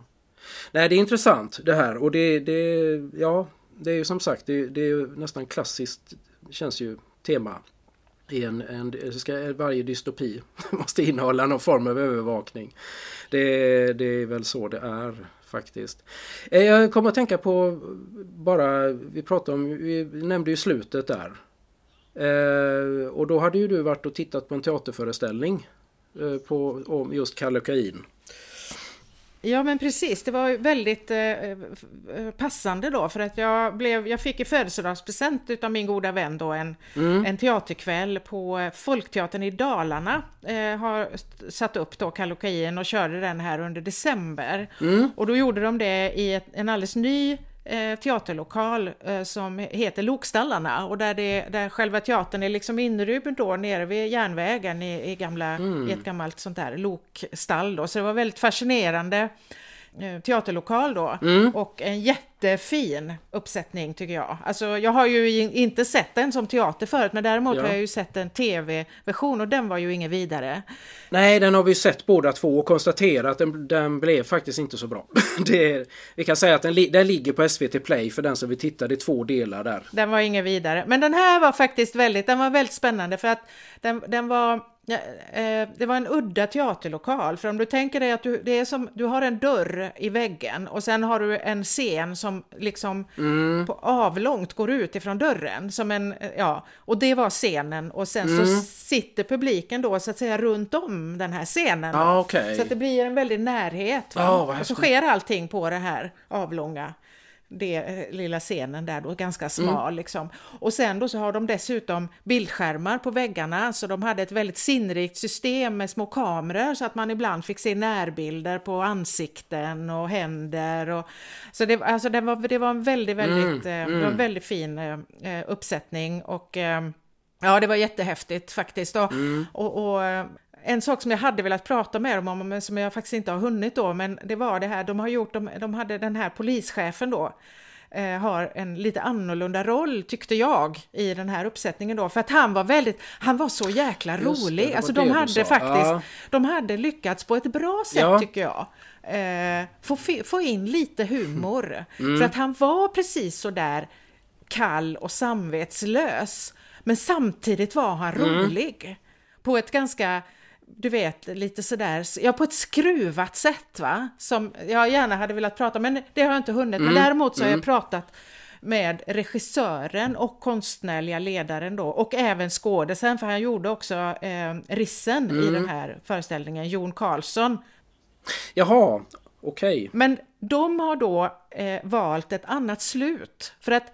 Nej, det är intressant det här och det, det ja, det är ju som sagt, det, det är nästan klassiskt, känns ju tema i en, en, ska, varje dystopi måste innehålla någon form av övervakning. Det, det är väl så det är faktiskt. Eh, jag kommer att tänka på bara, vi pratade om, vi nämnde ju slutet där. Eh, och då hade ju du varit och tittat på en teaterföreställning eh, på, om just Kallocain.
Ja men precis, det var väldigt eh, eh, passande då för att jag, blev, jag fick i födelsedagspresent utav min goda vän då en, mm. en teaterkväll på Folkteatern i Dalarna. Eh, har satt upp då Kallocain och körde den här under december. Mm. Och då gjorde de det i ett, en alldeles ny eh, teaterlokal eh, som heter Lokstallarna och där, det, där själva teatern är liksom inrymd då nere vid järnvägen i, i, gamla, mm. i ett gammalt sånt där lokstall då. Så det var väldigt fascinerande eh, teaterlokal då mm. och en jättefin uppsättning tycker jag. Alltså jag har ju inte sett den som teater förut men däremot ja. har jag ju sett en tv-version och den var ju ingen vidare.
Nej, den har vi sett båda två och konstaterat att den, den blev faktiskt inte så bra. det, vi kan säga att den, den ligger på SVT Play för den som vill titta. Det är två delar där.
Den var ingen vidare. Men den här var faktiskt väldigt, den var väldigt spännande för att den, den var Ja, eh, det var en udda teaterlokal, för om du tänker dig att du, det är som, du har en dörr i väggen och sen har du en scen som liksom mm. på avlångt går ut ifrån dörren. Som en, ja, och det var scenen och sen mm. så sitter publiken då så att säga runt om den här scenen.
Ah, okay.
Så att det blir en väldig närhet.
Ah,
och så sker allting på det här avlånga det eh, lilla scenen där då, ganska smal mm. liksom. Och sen då så har de dessutom bildskärmar på väggarna, så de hade ett väldigt sinnrikt system med små kameror så att man ibland fick se närbilder på ansikten och händer. Och, så det, alltså det, var, det var en väldigt, väldigt, mm. Mm. Det var en väldigt fin eh, eh uppsättning och eh, Ja, det var jättehäftigt faktiskt. Och, mm. och, och, en sak som jag hade velat prata med dem om, men som jag faktiskt inte har hunnit då, men det var det här, de har gjort, de, de hade den här polischefen då, eh, har en lite annorlunda roll tyckte jag i den här uppsättningen då, för att han var väldigt, han var så jäkla rolig, det, alltså de hade faktiskt, ja. de hade lyckats på ett bra sätt ja. tycker jag. Eh, få, få in lite humor, mm. för att han var precis så där kall och samvetslös, men samtidigt var han mm. rolig på ett ganska du vet, lite sådär, ja på ett skruvat sätt va, som jag gärna hade velat prata men det har jag inte hunnit. Mm. Men däremot så har jag mm. pratat med regissören och konstnärliga ledaren då och även skådisen för han gjorde också eh, rissen mm. i den här föreställningen, Jon Karlsson.
Jaha, okej. Okay.
Men de har då eh, valt ett annat slut för att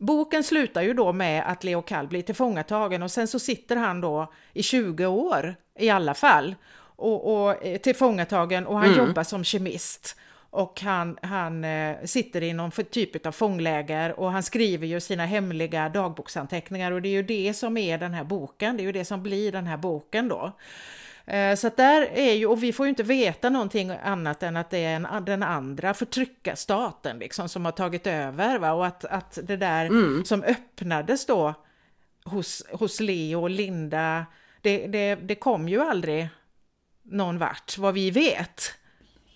Boken slutar ju då med att Leo Kall blir tillfångatagen och sen så sitter han då i 20 år i alla fall och, och tillfångatagen och han mm. jobbar som kemist. Och han, han eh, sitter i någon typ av fångläger och han skriver ju sina hemliga dagboksanteckningar och det är ju det som är den här boken, det är ju det som blir den här boken då. Eh, så att där är ju, och vi får ju inte veta någonting annat än att det är en, den andra förtryckarstaten liksom som har tagit över va? och att, att det där mm. som öppnades då hos, hos Leo och Linda, det, det, det kom ju aldrig någon vart vad vi vet.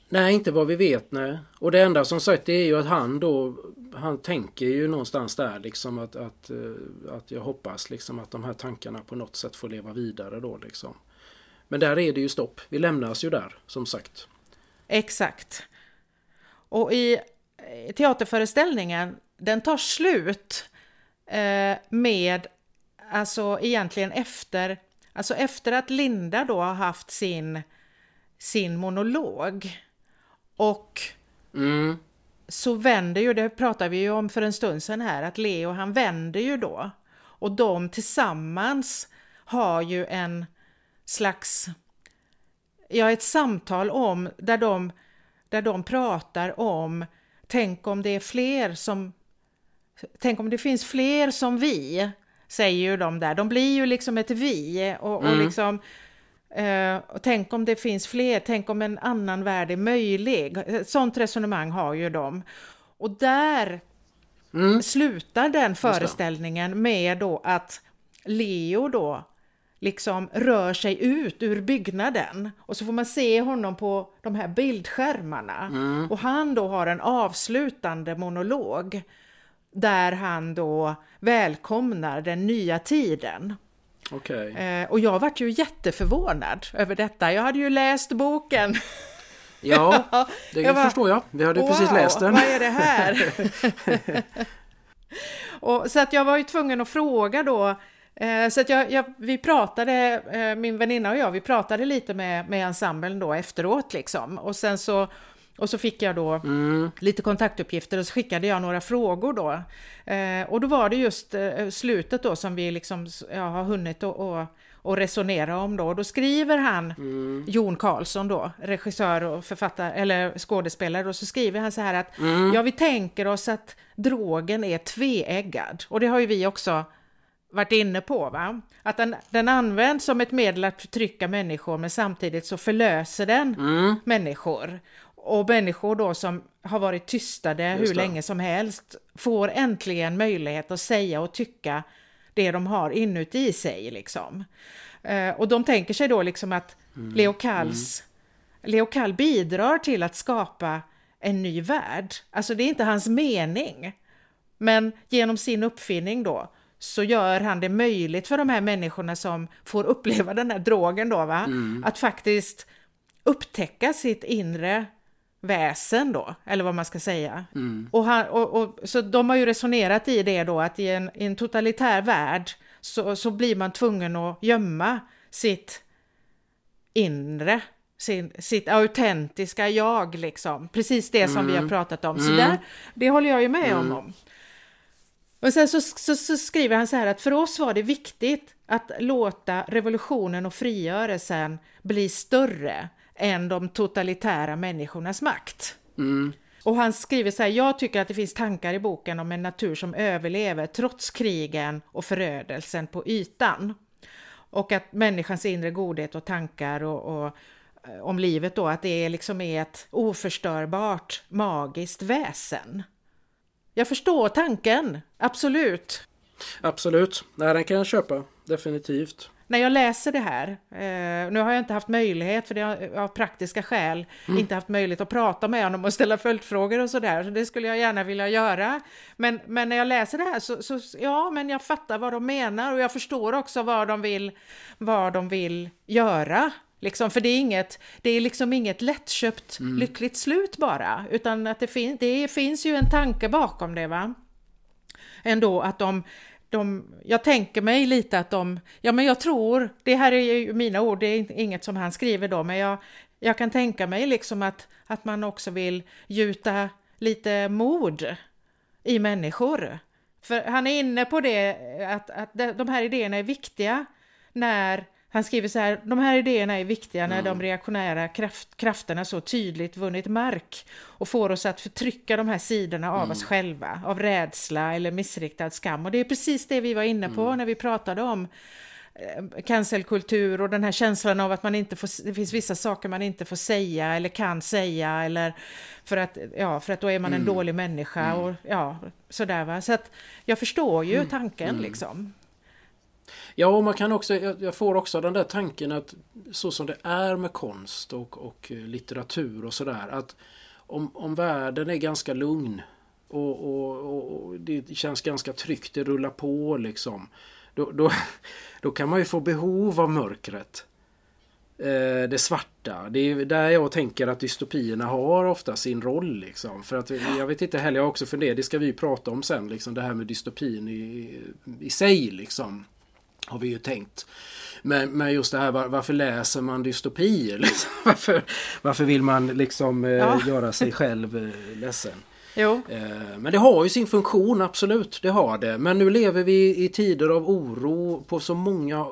Nej, inte vad vi vet, nej. Och det enda som sagt det är ju att han då, han tänker ju någonstans där liksom att, att, eh, att jag hoppas liksom att de här tankarna på något sätt får leva vidare då liksom. Men där är det ju stopp. Vi lämnas ju där, som sagt.
Exakt. Och i teaterföreställningen, den tar slut eh, med, alltså egentligen efter, alltså efter att Linda då har haft sin, sin monolog. Och
mm.
så vänder ju, det pratade vi ju om för en stund sedan här, att Leo han vänder ju då. Och de tillsammans har ju en slags, ja ett samtal om, där de, där de pratar om, tänk om det är fler som, tänk om det finns fler som vi, säger ju de där. De blir ju liksom ett vi och, och
Mm.
liksom eh, och tänk om det finns fler, tänk om en annan värld är möjlig. Ett sånt resonemang har ju de. Och där
Mm.
slutar den föreställningen med då att Leo då liksom rör sig ut ur byggnaden och så får man se honom på de här bildskärmarna
Mm.
och han då har en avslutande monolog där han då välkomnar den nya tiden.
Okej.
Eh, och jag vart ju jätteförvånad över detta. Jag hade ju läst boken.
Ja, det
jag bara,
förstår jag. Vi hade precis läst den.
vad är det här? och, så att jag var ju tvungen att fråga då. Eh, så att jag, jag, vi pratade, eh, min väninna och jag, vi pratade lite med, med ensemblen då efteråt liksom. Och sen så, och så fick jag då
Mm.
lite kontaktuppgifter och så skickade jag några frågor då. Eh, och då var det just eh, slutet då som vi liksom ja, har hunnit och, och, och resonera om då. Och då skriver han,
Mm.
Jon Karlsson då, regissör och författare, eller skådespelare, och så skriver han så här att
Mm.
ja, vi tänker oss att drogen är tveeggad. Och det har ju vi också varit inne på, va? Att den, den används som ett medel att förtrycka människor, men samtidigt så förlöser den
Mm.
människor. Och människor då som har varit tystade hur länge som helst får äntligen möjlighet att säga och tycka det de har inuti sig liksom. Eh, och de tänker sig då liksom att Leo Kalls Leo Kall bidrar till att skapa en ny värld. Alltså det är inte hans mening. Men genom sin uppfinning då så gör han det möjligt för de här människorna som får uppleva den här drogen då va, att faktiskt upptäcka sitt inre väsen då, eller vad man ska säga. Och, han, och, och, så de har ju resonerat i det då att i en, i en totalitär värld så, så blir man tvungen att gömma sitt inre, sin, sitt autentiska jag liksom. Precis det som vi har pratat om. Så där, det håller jag ju med om. om. Och sen så, så, så skriver han så här att för oss var det viktigt att låta revolutionen och frigörelsen bli större än de totalitära människornas makt.
Mm.
Och han skriver så här, jag tycker att det finns tankar i boken om en natur som överlever trots krigen och förödelsen på ytan. Och att människans inre godhet och tankar och, och eh, om livet då, att det liksom är ett oförstörbart, magiskt väsen. Jag förstår tanken, absolut.
Absolut. Nej, den kan jag köpa. Definitivt.
När jag läser det här, eh, nu har jag inte haft möjlighet för det har, av praktiska skäl, inte haft möjlighet att prata med honom och ställa följdfrågor och sådär, så det skulle jag gärna vilja göra. Men, men när jag läser det här så, så, ja, men jag fattar vad de menar och jag förstår också vad de vill, vad de vill göra. Liksom, för det är, inget, det är liksom inget lättköpt lyckligt slut bara, utan att det, fin det finns ju en tanke bakom det. va? Ändå att de, de, jag tänker mig lite att de, ja men jag tror, det här är ju mina ord, det är inget som han skriver då, men jag, jag kan tänka mig liksom att, att man också vill gjuta lite mod i människor. För han är inne på det, att, att de här idéerna är viktiga när han skriver så här, de här idéerna är viktiga när de reaktionära kraft, krafterna så tydligt vunnit mark och får oss att förtrycka de här sidorna av oss själva, av rädsla eller missriktad skam. Och det är precis det vi var inne på när vi pratade om eh, cancelkultur och den här känslan av att man inte får, det finns vissa saker man inte får säga eller kan säga eller för att, ja, för att då är man en dålig människa och ja, sådär va. Så att jag förstår ju tanken liksom.
Ja, och man kan också, jag får också den där tanken att så som det är med konst och, och litteratur och sådär att om, om världen är ganska lugn och, och, och, det känns ganska tryggt, det rullar på liksom. Då, då, då kan man ju få behov av mörkret. Eh, det svarta. Det är där jag tänker att dystopierna har ofta sin roll. Liksom. För att jag vet inte heller, jag har också funderat, det ska vi prata om sen, liksom, det här med dystopin i, i sig. Liksom, har vi ju tänkt. Men, men just det här var, varför läser man dystopier? Liksom? Varför, varför vill man liksom eh, ja. göra sig själv eh, ledsen?
Jo.
Eh, men det har ju sin funktion, absolut. Det har det. Men nu lever vi i tider av oro på så många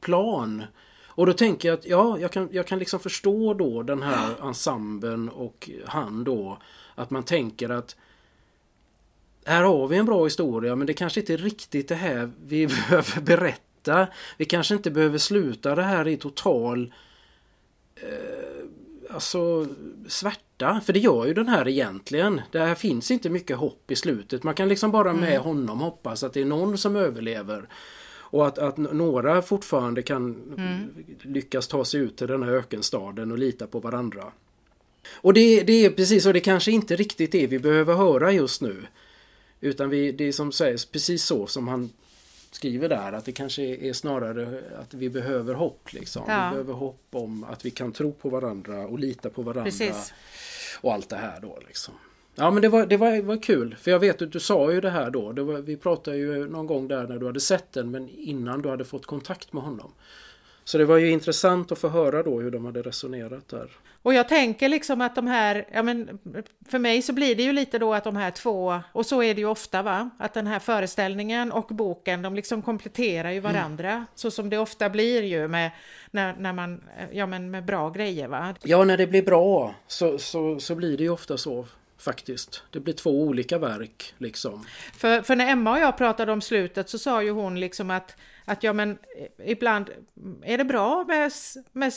plan. Och då tänker jag att ja, jag kan, jag kan liksom förstå då den här ensemblen och han då. Att man tänker att här har vi en bra historia men det kanske inte är riktigt det här vi behöver berätta. Vi kanske inte behöver sluta det här i total eh, alltså svärta. För det gör ju den här egentligen. Det finns inte mycket hopp i slutet. Man kan liksom bara med mm. honom hoppas att det är någon som överlever. Och att, att några fortfarande kan mm. lyckas ta sig ut till den här ökenstaden och lita på varandra. Och det, det är precis så, det kanske inte riktigt är vi behöver höra just nu. Utan vi, det är som sägs precis så som han skriver där att det kanske är snarare att vi behöver hopp. Liksom. Ja. Vi behöver hopp om att vi kan tro på varandra och lita på varandra. Precis. Och allt det här då liksom. Ja men det var, det var, var kul för jag vet att du sa ju det här då. Det var, vi pratade ju någon gång där när du hade sett den men innan du hade fått kontakt med honom. Så det var ju intressant att få höra då hur de hade resonerat där.
Och jag tänker liksom att de här, ja men för mig så blir det ju lite då att de här två, och så är det ju ofta va, att den här föreställningen och boken de liksom kompletterar ju varandra. Mm. Så som det ofta blir ju med, när, när man, ja men med bra grejer va.
Ja när det blir bra så, så, så blir det ju ofta så faktiskt. Det blir två olika verk liksom.
För, för när Emma och jag pratade om slutet så sa ju hon liksom att, att ja men ibland är det bra med, med,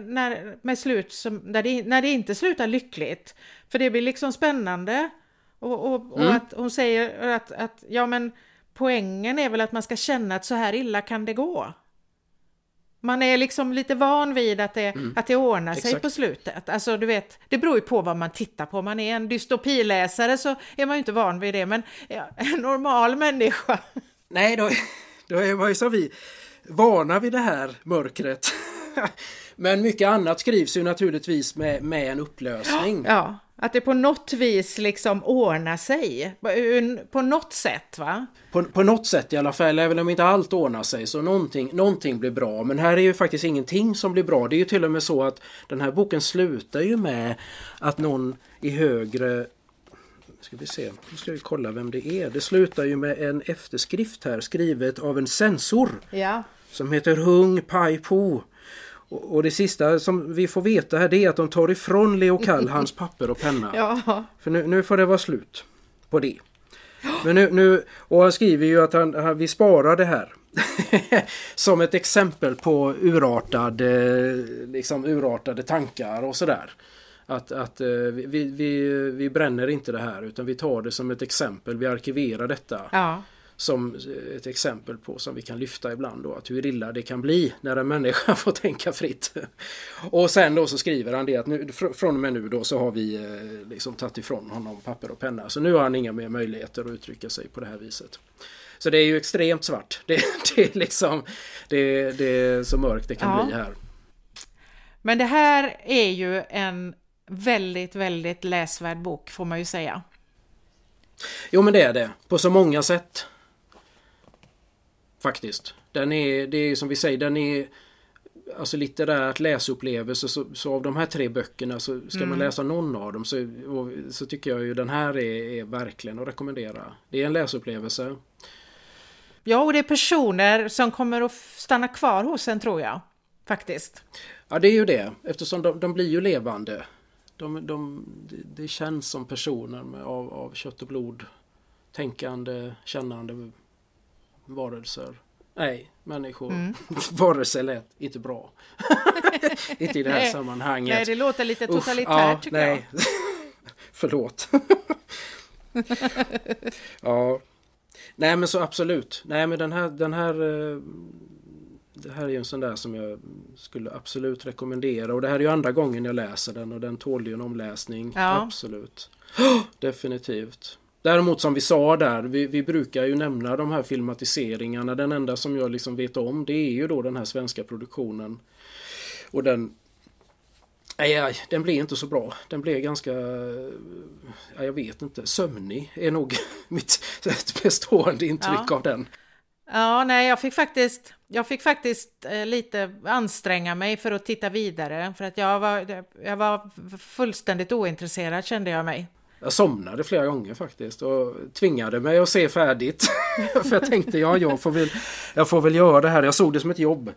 när, med slut som, när, det, när det inte slutar lyckligt. För det blir liksom spännande. Och, och, och mm. att hon säger att, att ja men poängen är väl att man ska känna att så här illa kan det gå. Man är liksom lite van vid att det, mm. att det ordnar sig Exakt. på slutet. Alltså du vet, det beror ju på vad man tittar på. Om man är en dystopiläsare så är man ju inte van vid det, men ja, en normal människa.
Nej, då, då är man ju som vi vana vid det här mörkret. men mycket annat skrivs ju naturligtvis med, med en upplösning.
Ja, att det på något vis liksom ordnar sig. På något sätt va?
På, på något sätt i alla fall, även om inte allt ordnar sig så någonting, någonting blir bra. Men här är ju faktiskt ingenting som blir bra. Det är ju till och med så att den här boken slutar ju med att någon i högre Ska vi se, nu ska vi kolla vem det är. Det slutar ju med en efterskrift här skrivet av en censor.
Ja.
Som heter Hung Pai Po. Och det sista som vi får veta här det är att de tar ifrån Leo Kall hans papper och penna.
Ja.
För nu, nu får det vara slut på det. Men nu, nu, och han skriver ju att han, han, vi sparar det här. som ett exempel på urartade, liksom urartade tankar och sådär. Att, att eh, vi, vi, vi bränner inte det här utan vi tar det som ett exempel. Vi arkiverar detta.
Ja
som ett exempel på som vi kan lyfta ibland då att hur illa det kan bli när en människa får tänka fritt. Och sen då så skriver han det att nu, från och med nu då så har vi eh, liksom tagit ifrån honom papper och penna. Så nu har han inga mer möjligheter att uttrycka sig på det här viset. Så det är ju extremt svart. Det, det är liksom det, det är så mörkt det kan ja. bli här.
Men det här är ju en väldigt, väldigt läsvärd bok får man ju säga.
Jo men det är det, på så många sätt. Faktiskt. Den är, det är som vi säger, den är Alltså litterärt läsupplevelse så, så av de här tre böckerna så ska mm. man läsa någon av dem så, och, så tycker jag ju den här är, är verkligen att rekommendera. Det är en läsupplevelse.
Ja, och det är personer som kommer att stanna kvar hos en tror jag. Faktiskt.
Ja, det är ju det eftersom de, de blir ju levande. De, de, det känns som personer med, av, av kött och blod. Tänkande, kännande varelser. Nej, människor. Mm. varelser lät inte bra. inte i det här nej, sammanhanget.
Nej, det låter lite totalitärt ja, tycker nej. jag.
Förlåt. ja. Nej men så absolut. Nej men den här, den här eh, det här är ju en sån där som jag skulle absolut rekommendera och det här är ju andra gången jag läser den och den tål ju en omläsning. Ja. Absolut. Definitivt. Däremot som vi sa där, vi, vi, brukar ju nämna de här filmatiseringarna. Den enda som jag liksom vet om det är ju då den här svenska produktionen. Och den Nej, nej, den blev inte så bra. Den blev ganska, ja, jag vet inte, sömnig är nog mitt bestående intryck ja. av den.
Ja, nej, jag fick faktiskt, jag fick faktiskt eh, lite anstränga mig för att titta vidare för att jag var, jag var fullständigt ointresserad kände jag mig.
Jag somnade flera gånger faktiskt och tvingade mig att se färdigt. för jag tänkte, ja, jag får, väl, jag får väl göra det här. Jag såg det som ett jobb.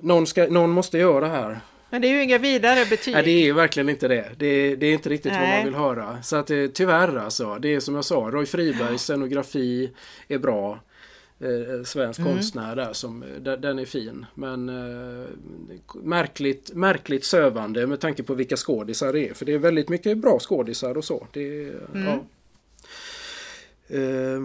Någon, ska, någon måste göra det här.
Men det är ju inga vidare betyg.
Nej, det är verkligen inte det. Det, det är inte riktigt Nej. vad man vill höra. Så att det, tyvärr alltså. Det är som jag sa, Roy Fribergs scenografi är bra. Eh, svensk mm. konstnär där som, den är fin. Men eh, märkligt, märkligt sövande med tanke på vilka skådisar det är. För det är väldigt mycket bra skådisar och så. Det, mm. ja. eh,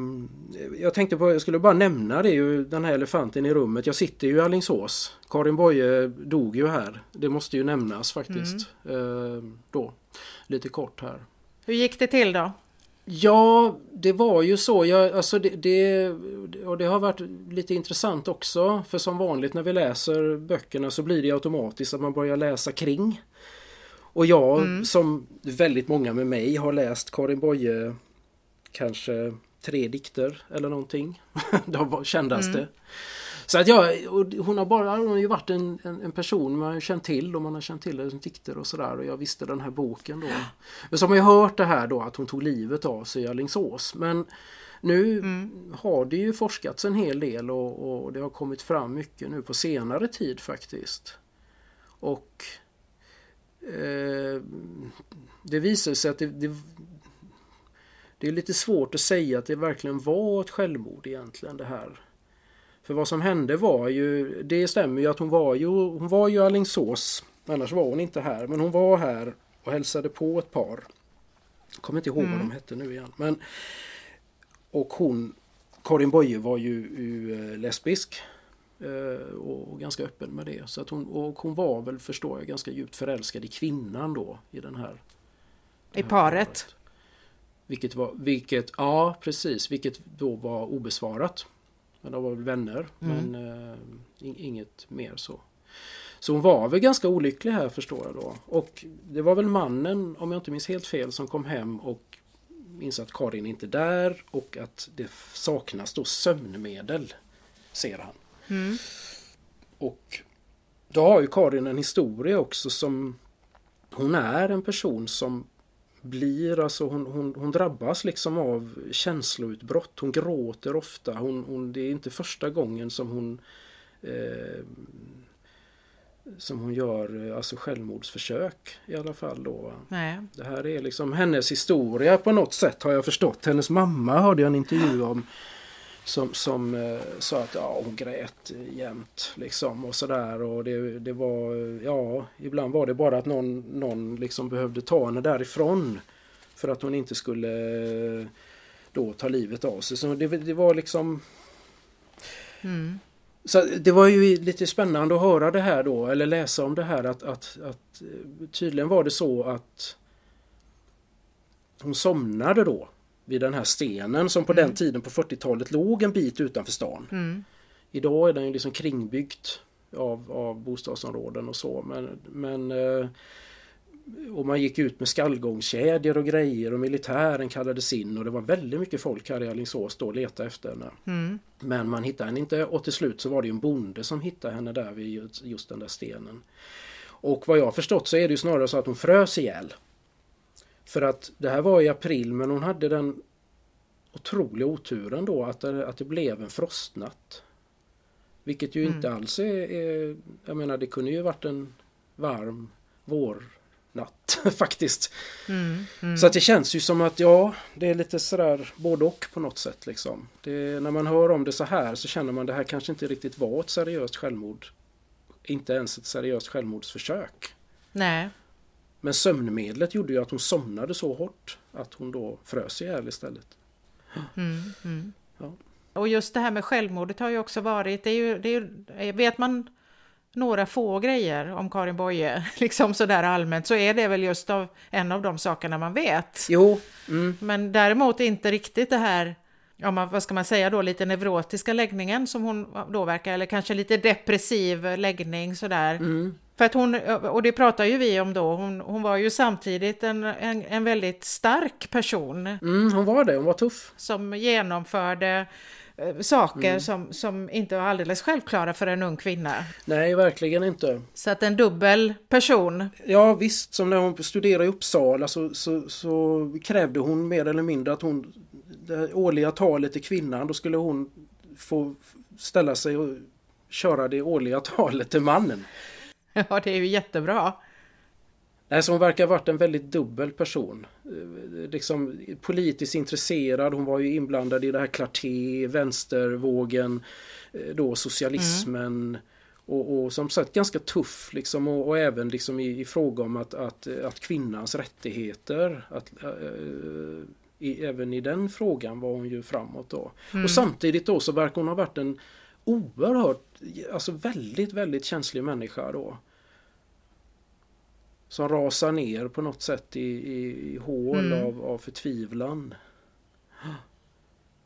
jag tänkte på, jag skulle bara nämna det ju, den här elefanten i rummet. Jag sitter ju i Alingsås. Karin Boye dog ju här. Det måste ju nämnas faktiskt. Mm. Eh, då, lite kort här.
Hur gick det till då?
Ja, det var ju så. Jag, alltså det, det, och det har varit lite intressant också. För som vanligt när vi läser böckerna så blir det automatiskt att man börjar läsa kring. Och jag, mm. som väldigt många med mig, har läst Karin Boye kanske tre dikter eller någonting. De kändaste. Mm. Så att jag, hon har bara hon har ju varit en, en, en, person man har känt till och man har känt till hennes dikter och sådär och jag visste den här boken då. Men så har man ju hört det här då att hon tog livet av sig i Alingsås. Men nu mm. har det ju forskats en hel del och, och, det har kommit fram mycket nu på senare tid faktiskt. Och eh, det visar sig att det, det, det är lite svårt att säga att det verkligen var ett självmord egentligen det här för vad som hände var ju, det stämmer ju att hon var ju, hon var ju Alingsås. Annars var hon inte här. Men hon var här och hälsade på ett par. Jag kommer inte ihåg mm. vad de hette nu igen. Men, och hon, Karin Boye var ju, eh, lesbisk. Eh, och, ganska öppen med det. Så att hon, och hon var väl, förstår jag, ganska djupt förälskad i kvinnan då. I den här...
I paret? paret.
Vilket var, vilket, ja precis, vilket då var obesvarat. Men de var väl vänner mm. men uh, inget mer så. Så hon var väl ganska olycklig här förstår jag då. Och det var väl mannen, om jag inte minns helt fel, som kom hem och insåg att Karin inte är där och att det saknas då sömnmedel. Ser han. Mm. Och då har ju Karin en historia också som hon är en person som blir, alltså hon, hon, hon drabbas liksom av känsloutbrott. Hon gråter ofta. Hon, hon, det är inte första gången som hon eh, som hon gör alltså självmordsförsök i alla fall då. Nej. Det här är liksom hennes historia på något sätt har jag förstått. Hennes mamma hörde jag en intervju om som, som eh, sa att ja, hon grät jämt liksom och sådär och det, det var ja ibland var det bara att någon, någon liksom behövde ta henne därifrån för att hon inte skulle eh, då ta livet av sig. Så det, det var liksom mm. Så det var ju lite spännande att höra det här då eller läsa om det här att, att, att tydligen var det så att hon somnade då vid den här stenen som på mm. den tiden på 40-talet låg en bit utanför stan. Mm. Idag är den ju liksom kringbyggt av, av bostadsområden och så men, men eh, och man gick ut med skallgångskedjor och grejer och militären kallades in och det var väldigt mycket folk här i Alingsås då och letade efter henne. Mm. Men man hittade henne inte och till slut så var det en bonde som hittade henne där vid just den där stenen. Och vad jag har förstått så är det snarare så att hon frös ihjäl. För att det här var i april men hon hade den otroliga oturen då att det, att det blev en frostnatt. Vilket ju mm. inte alls är, är, Jag menar det kunde ju varit en varm vårnatt faktiskt. Mm, mm. Så att det känns ju som att ja, det är lite sådär både och på något sätt liksom. Det, när man hör om det så här så känner man det här kanske inte riktigt var ett seriöst självmord. Inte ens ett seriöst självmordsförsök.
Nej.
Men sömnmedlet gjorde ju att hon somnade så hårt att hon då frös ihjäl istället. Mm, mm. Ja.
Och just det här med självmordet har ju också varit, det är ju, det är ju, vet man några få grejer om Karin Boye, liksom sådär allmänt, så är det väl just av, en av de sakerna man vet.
Jo. Mm.
Men däremot inte riktigt det här, ja, man, vad ska man säga då, lite neurotiska läggningen som hon då verkar, eller kanske lite depressiv läggning sådär.
Mm.
För att hon, och det pratar ju vi om då, hon, hon var ju samtidigt en, en, en väldigt stark person.
Mm, hon var det, hon var tuff.
Som genomförde eh, saker mm. som, som inte var alldeles självklara för en ung kvinna.
Nej, verkligen inte.
Så att en dubbel person.
Ja visst, som när hon studerade i Uppsala så, så, så krävde hon mer eller mindre att hon det årliga talet till kvinnan, då skulle hon få ställa sig och köra det årliga talet till mannen.
Ja, det är ju jättebra.
Nej, så hon verkar ha varit en väldigt dubbel person. Eh, liksom politiskt intresserad, hon var ju inblandad i det här Clarté, vänstervågen, eh, då socialismen. Mm. Och, och, som sagt ganska tuff liksom och, och även liksom i, i, fråga om att, att, att kvinnans rättigheter. Att, äh, i, även i den frågan var hon ju framåt då. Mm. Och samtidigt då så verkar hon ha varit en oerhört, alltså väldigt, väldigt känslig människa då. Som rasar ner på något sätt i, i, i hål mm. av, av förtvivlan.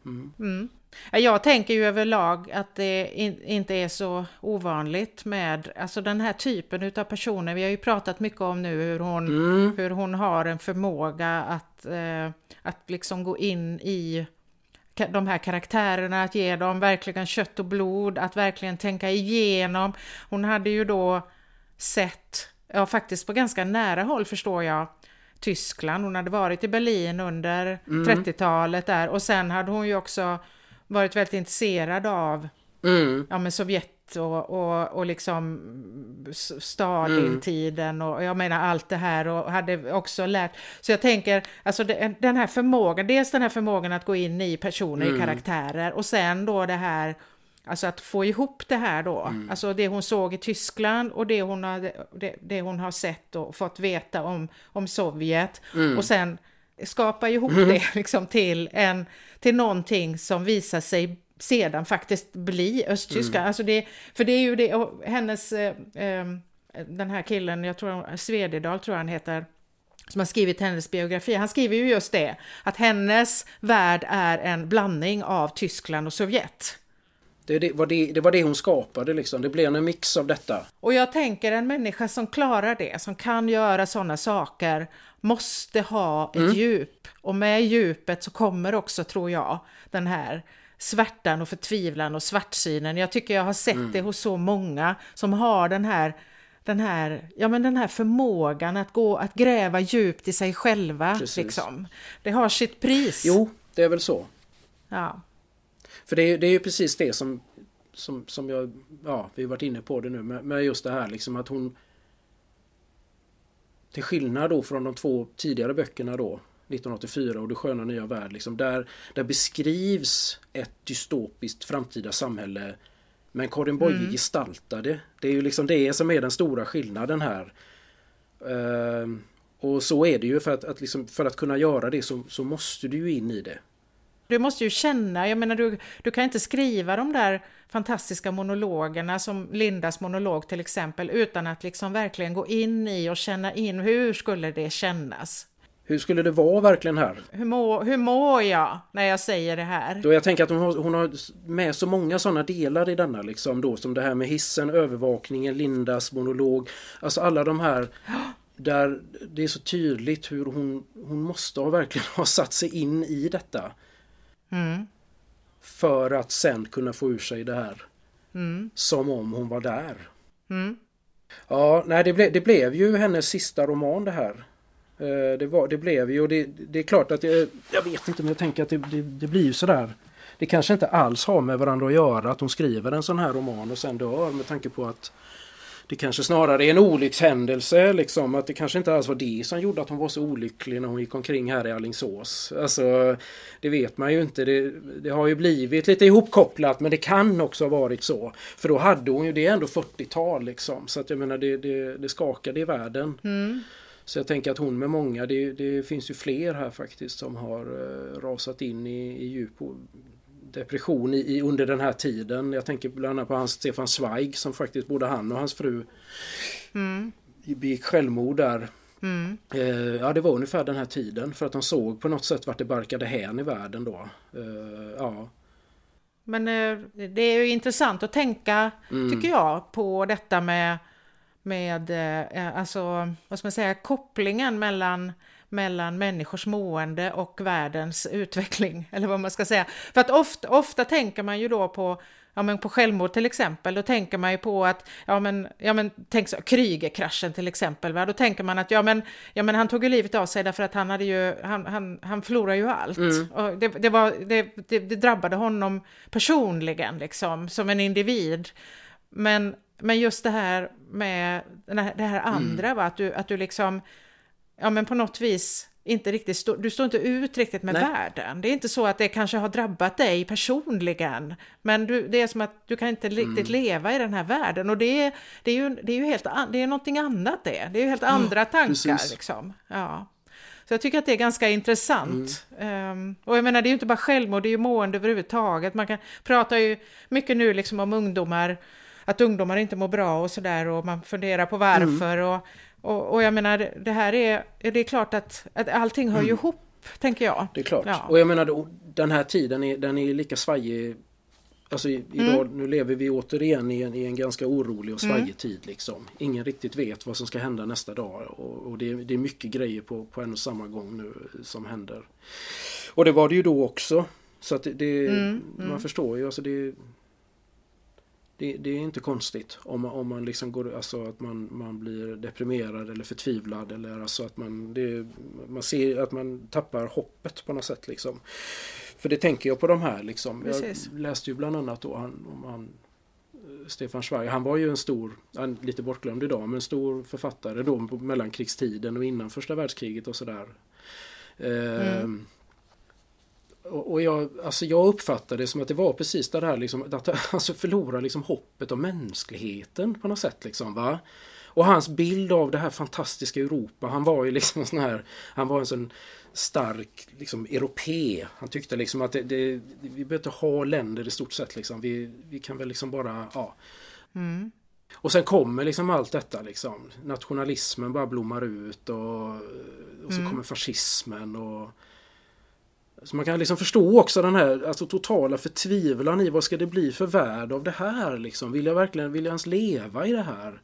Mm. Mm. Jag tänker ju överlag att det in, inte är så ovanligt med alltså den här typen utav personer. Vi har ju pratat mycket om nu hur hon, mm. hur hon har en förmåga att, eh, att liksom gå in i de här karaktärerna, att ge dem verkligen kött och blod, att verkligen tänka igenom. Hon hade ju då sett, ja faktiskt på ganska nära håll förstår jag, Tyskland. Hon hade varit i Berlin under mm. 30-talet där och sen hade hon ju också varit väldigt intresserad av mm. ja, men Sovjet och, och, och liksom Stalin-tiden och jag menar allt det här och hade också lärt. Så jag tänker, alltså den här förmågan, dels den här förmågan att gå in i personer, mm. i karaktärer och sen då det här Alltså att få ihop det här då, mm. alltså det hon såg i Tyskland och det hon har, det, det hon har sett och fått veta om, om Sovjet mm. och sen skapa ihop mm. det liksom till, en, till någonting som visar sig sedan faktiskt bli östtyska. Mm. Alltså det, för det är ju det, hennes, eh, ehm, den här killen, jag tror Svededal tror jag han heter, som har skrivit hennes biografi, han skriver ju just det, att hennes värld är en blandning av Tyskland och Sovjet.
Det, det, var det, det var det hon skapade liksom, det blev en mix av detta.
Och jag tänker en människa som klarar det, som kan göra sådana saker, måste ha ett mm. djup. Och med djupet så kommer också, tror jag, den här svärtan och förtvivlan och svartsynen. Jag tycker jag har sett mm. det hos så många som har den här den här, ja men den här förmågan att gå, att gräva djupt i sig själva. Liksom. Det har sitt pris.
Jo, det är väl så.
Ja.
För det är, det är ju precis det som, som, som jag, ja vi har varit inne på det nu med, med just det här liksom att hon till skillnad då från de två tidigare böckerna då 1984 och Det sköna nya värld. Liksom, där, där beskrivs ett dystopiskt framtida samhälle men Karin Boye mm. gestaltar det. Det är ju liksom det som är den stora skillnaden här. Uh, och så är det ju för att, att liksom, för att kunna göra det så, så måste du ju in i det.
Du måste ju känna, jag menar du, du kan inte skriva de där fantastiska monologerna som Lindas monolog till exempel utan att liksom verkligen gå in i och känna in hur skulle det kännas?
Hur skulle det vara verkligen här?
Hur, må, hur mår jag när jag säger det här?
Då jag tänker att hon har, hon har med så många sådana delar i denna liksom då som det här med hissen, övervakningen, Lindas monolog. Alltså alla de här där det är så tydligt hur hon, hon måste ha verkligen ha satt sig in i detta. Mm. För att sen kunna få ur sig det här. Mm. Som om hon var där. Mm. Ja, nej det, ble, det blev ju hennes sista roman det här. Eh, det, var, det blev ju och det, det är klart att jag, jag vet inte men jag tänker att det, det, det blir ju sådär. Det kanske inte alls har med varandra att göra att hon skriver en sån här roman och sen dör med tanke på att det kanske snarare är en olyckshändelse liksom att det kanske inte alls var det som gjorde att hon var så olycklig när hon gick omkring här i Allingsås. Alltså det vet man ju inte. Det, det har ju blivit lite ihopkopplat men det kan också ha varit så. För då hade hon ju, det är ändå 40-tal liksom så att jag menar det, det, det skakade i världen. Mm. Så jag tänker att hon med många, det, det finns ju fler här faktiskt som har uh, rasat in i, i djup depression i, i, under den här tiden. Jag tänker bland annat på hans Stefan Zweig som faktiskt både han och hans fru mm. begick självmord där. Mm. Eh, ja det var ungefär den här tiden för att de såg på något sätt vart det barkade hän i världen då. Eh, ja.
Men eh, det är ju intressant att tänka, mm. tycker jag, på detta med, med eh, alltså, vad ska man säga, kopplingen mellan mellan människors mående och världens utveckling, eller vad man ska säga. För att ofta, ofta tänker man ju då på ja, men på självmord till exempel, då tänker man ju på att, ja men, ja men tänk så, Krügerkraschen till exempel, va? då tänker man att ja men, ja men han tog ju livet av sig därför att han hade ju, han, han, han förlorade ju allt. Mm. Och det, det, var, det, det, det drabbade honom personligen liksom, som en individ. Men, men just det här med det här andra, mm. va? Att, du, att du liksom, ja men på något vis inte riktigt stå, du står inte ut riktigt med Nej. världen. Det är inte så att det kanske har drabbat dig personligen, men du, det är som att du kan inte riktigt mm. leva i den här världen och det är, det är ju, det är ju helt, det är någonting annat det. Det är ju helt andra oh, tankar liksom. Ja. Så jag tycker att det är ganska intressant. Mm. Um, och jag menar, det är ju inte bara självmord, det är ju mående överhuvudtaget. Man kan prata ju mycket nu liksom om ungdomar, att ungdomar inte mår bra och sådär och man funderar på varför. Mm. Och, och, och jag menar, det här är, det är klart att, att allting hör ju mm. ihop, tänker jag.
Det är klart. Ja. Och jag menar, den här tiden är, den är lika svajig Alltså idag, mm. nu lever vi återigen i en, i en ganska orolig och svajig mm. tid liksom. Ingen riktigt vet vad som ska hända nästa dag och, och det, det, är mycket grejer på, på en och samma gång nu som händer. Och det var det ju då också. Så att det, det mm. man mm. förstår ju, alltså det, det, det, är inte konstigt om man, om man liksom går, alltså att man, man blir deprimerad eller förtvivlad eller alltså att man, det, man ser att man tappar hoppet på något sätt liksom. För det tänker jag på de här liksom. Precis. Jag läste ju bland annat då han, om han Stefan Zweig, han var ju en stor, lite bortglömd idag, men en stor författare då på mellankrigstiden och innan första världskriget och sådär. Mm. Och jag, alltså jag uppfattade det som att det var precis det här liksom, att alltså förlora liksom hoppet om mänskligheten på något sätt. Liksom, va? Och hans bild av det här fantastiska Europa, han var ju liksom sån här, han var en sån stark liksom europé. Han tyckte liksom att det, det, vi behöver inte ha länder i stort sett liksom. Vi, vi kan väl liksom bara, ja. Mm. Och sen kommer liksom allt detta liksom. Nationalismen bara blommar ut och, och så mm. kommer fascismen och så man kan liksom förstå också den här alltså, totala förtvivlan i vad ska det bli för värld av det här liksom. Vill jag verkligen, vill jag ens leva i det här?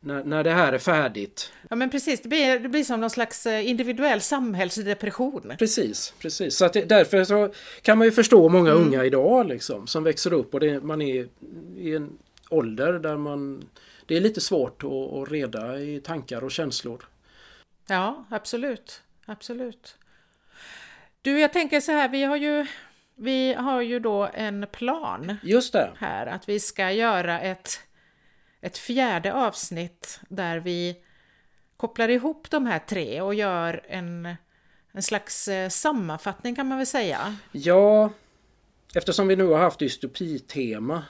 När, när det här är färdigt.
Ja men precis, det blir, det blir som någon slags eh, individuell samhällsdepression.
Precis, precis. Så att det, därför så kan man ju förstå många mm. unga idag liksom som växer upp och det, man är i en ålder där man det är lite svårt att, att reda i tankar och känslor.
Ja, absolut. Absolut. Du, jag tänker så här, vi har ju, vi har ju då en plan.
Just det.
Här, att vi ska göra ett, ett fjärde avsnitt där vi kopplar ihop de här tre och gör en, en slags eh, sammanfattning kan man väl säga.
Ja, eftersom vi nu har haft dystopitema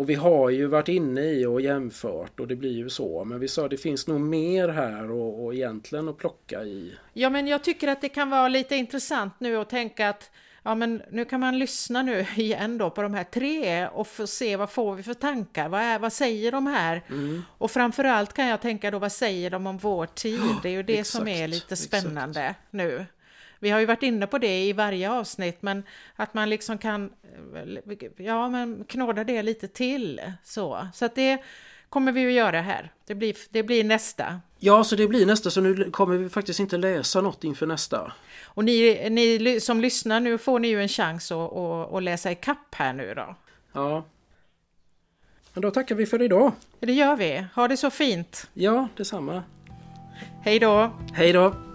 och vi har ju varit inne i och jämfört och det blir ju så. Men vi sa det finns nog mer här och, och egentligen att plocka i.
Ja men jag tycker att det kan vara lite intressant nu att tänka att ja men nu kan man lyssna nu igen då på de här tre och se vad får vi för tankar, vad, är, vad säger de här? Mm. Och framförallt kan jag tänka då vad säger de om vår tid? Det är ju det exakt, som är lite spännande exakt. nu. Vi har ju varit inne på det i varje avsnitt, men att man liksom kan ja, men knåda det lite till så. Så att det kommer vi att göra här. Det blir, det blir nästa.
Ja, så det blir nästa, så nu kommer vi faktiskt inte läsa något inför nästa.
Och ni, ni som lyssnar, nu får ni ju en chans att, att, att läsa i kapp här nu då.
Ja. Men då tackar vi för idag.
Det gör vi. Ha det så fint.
Ja, detsamma.
Hej då.
Hej då.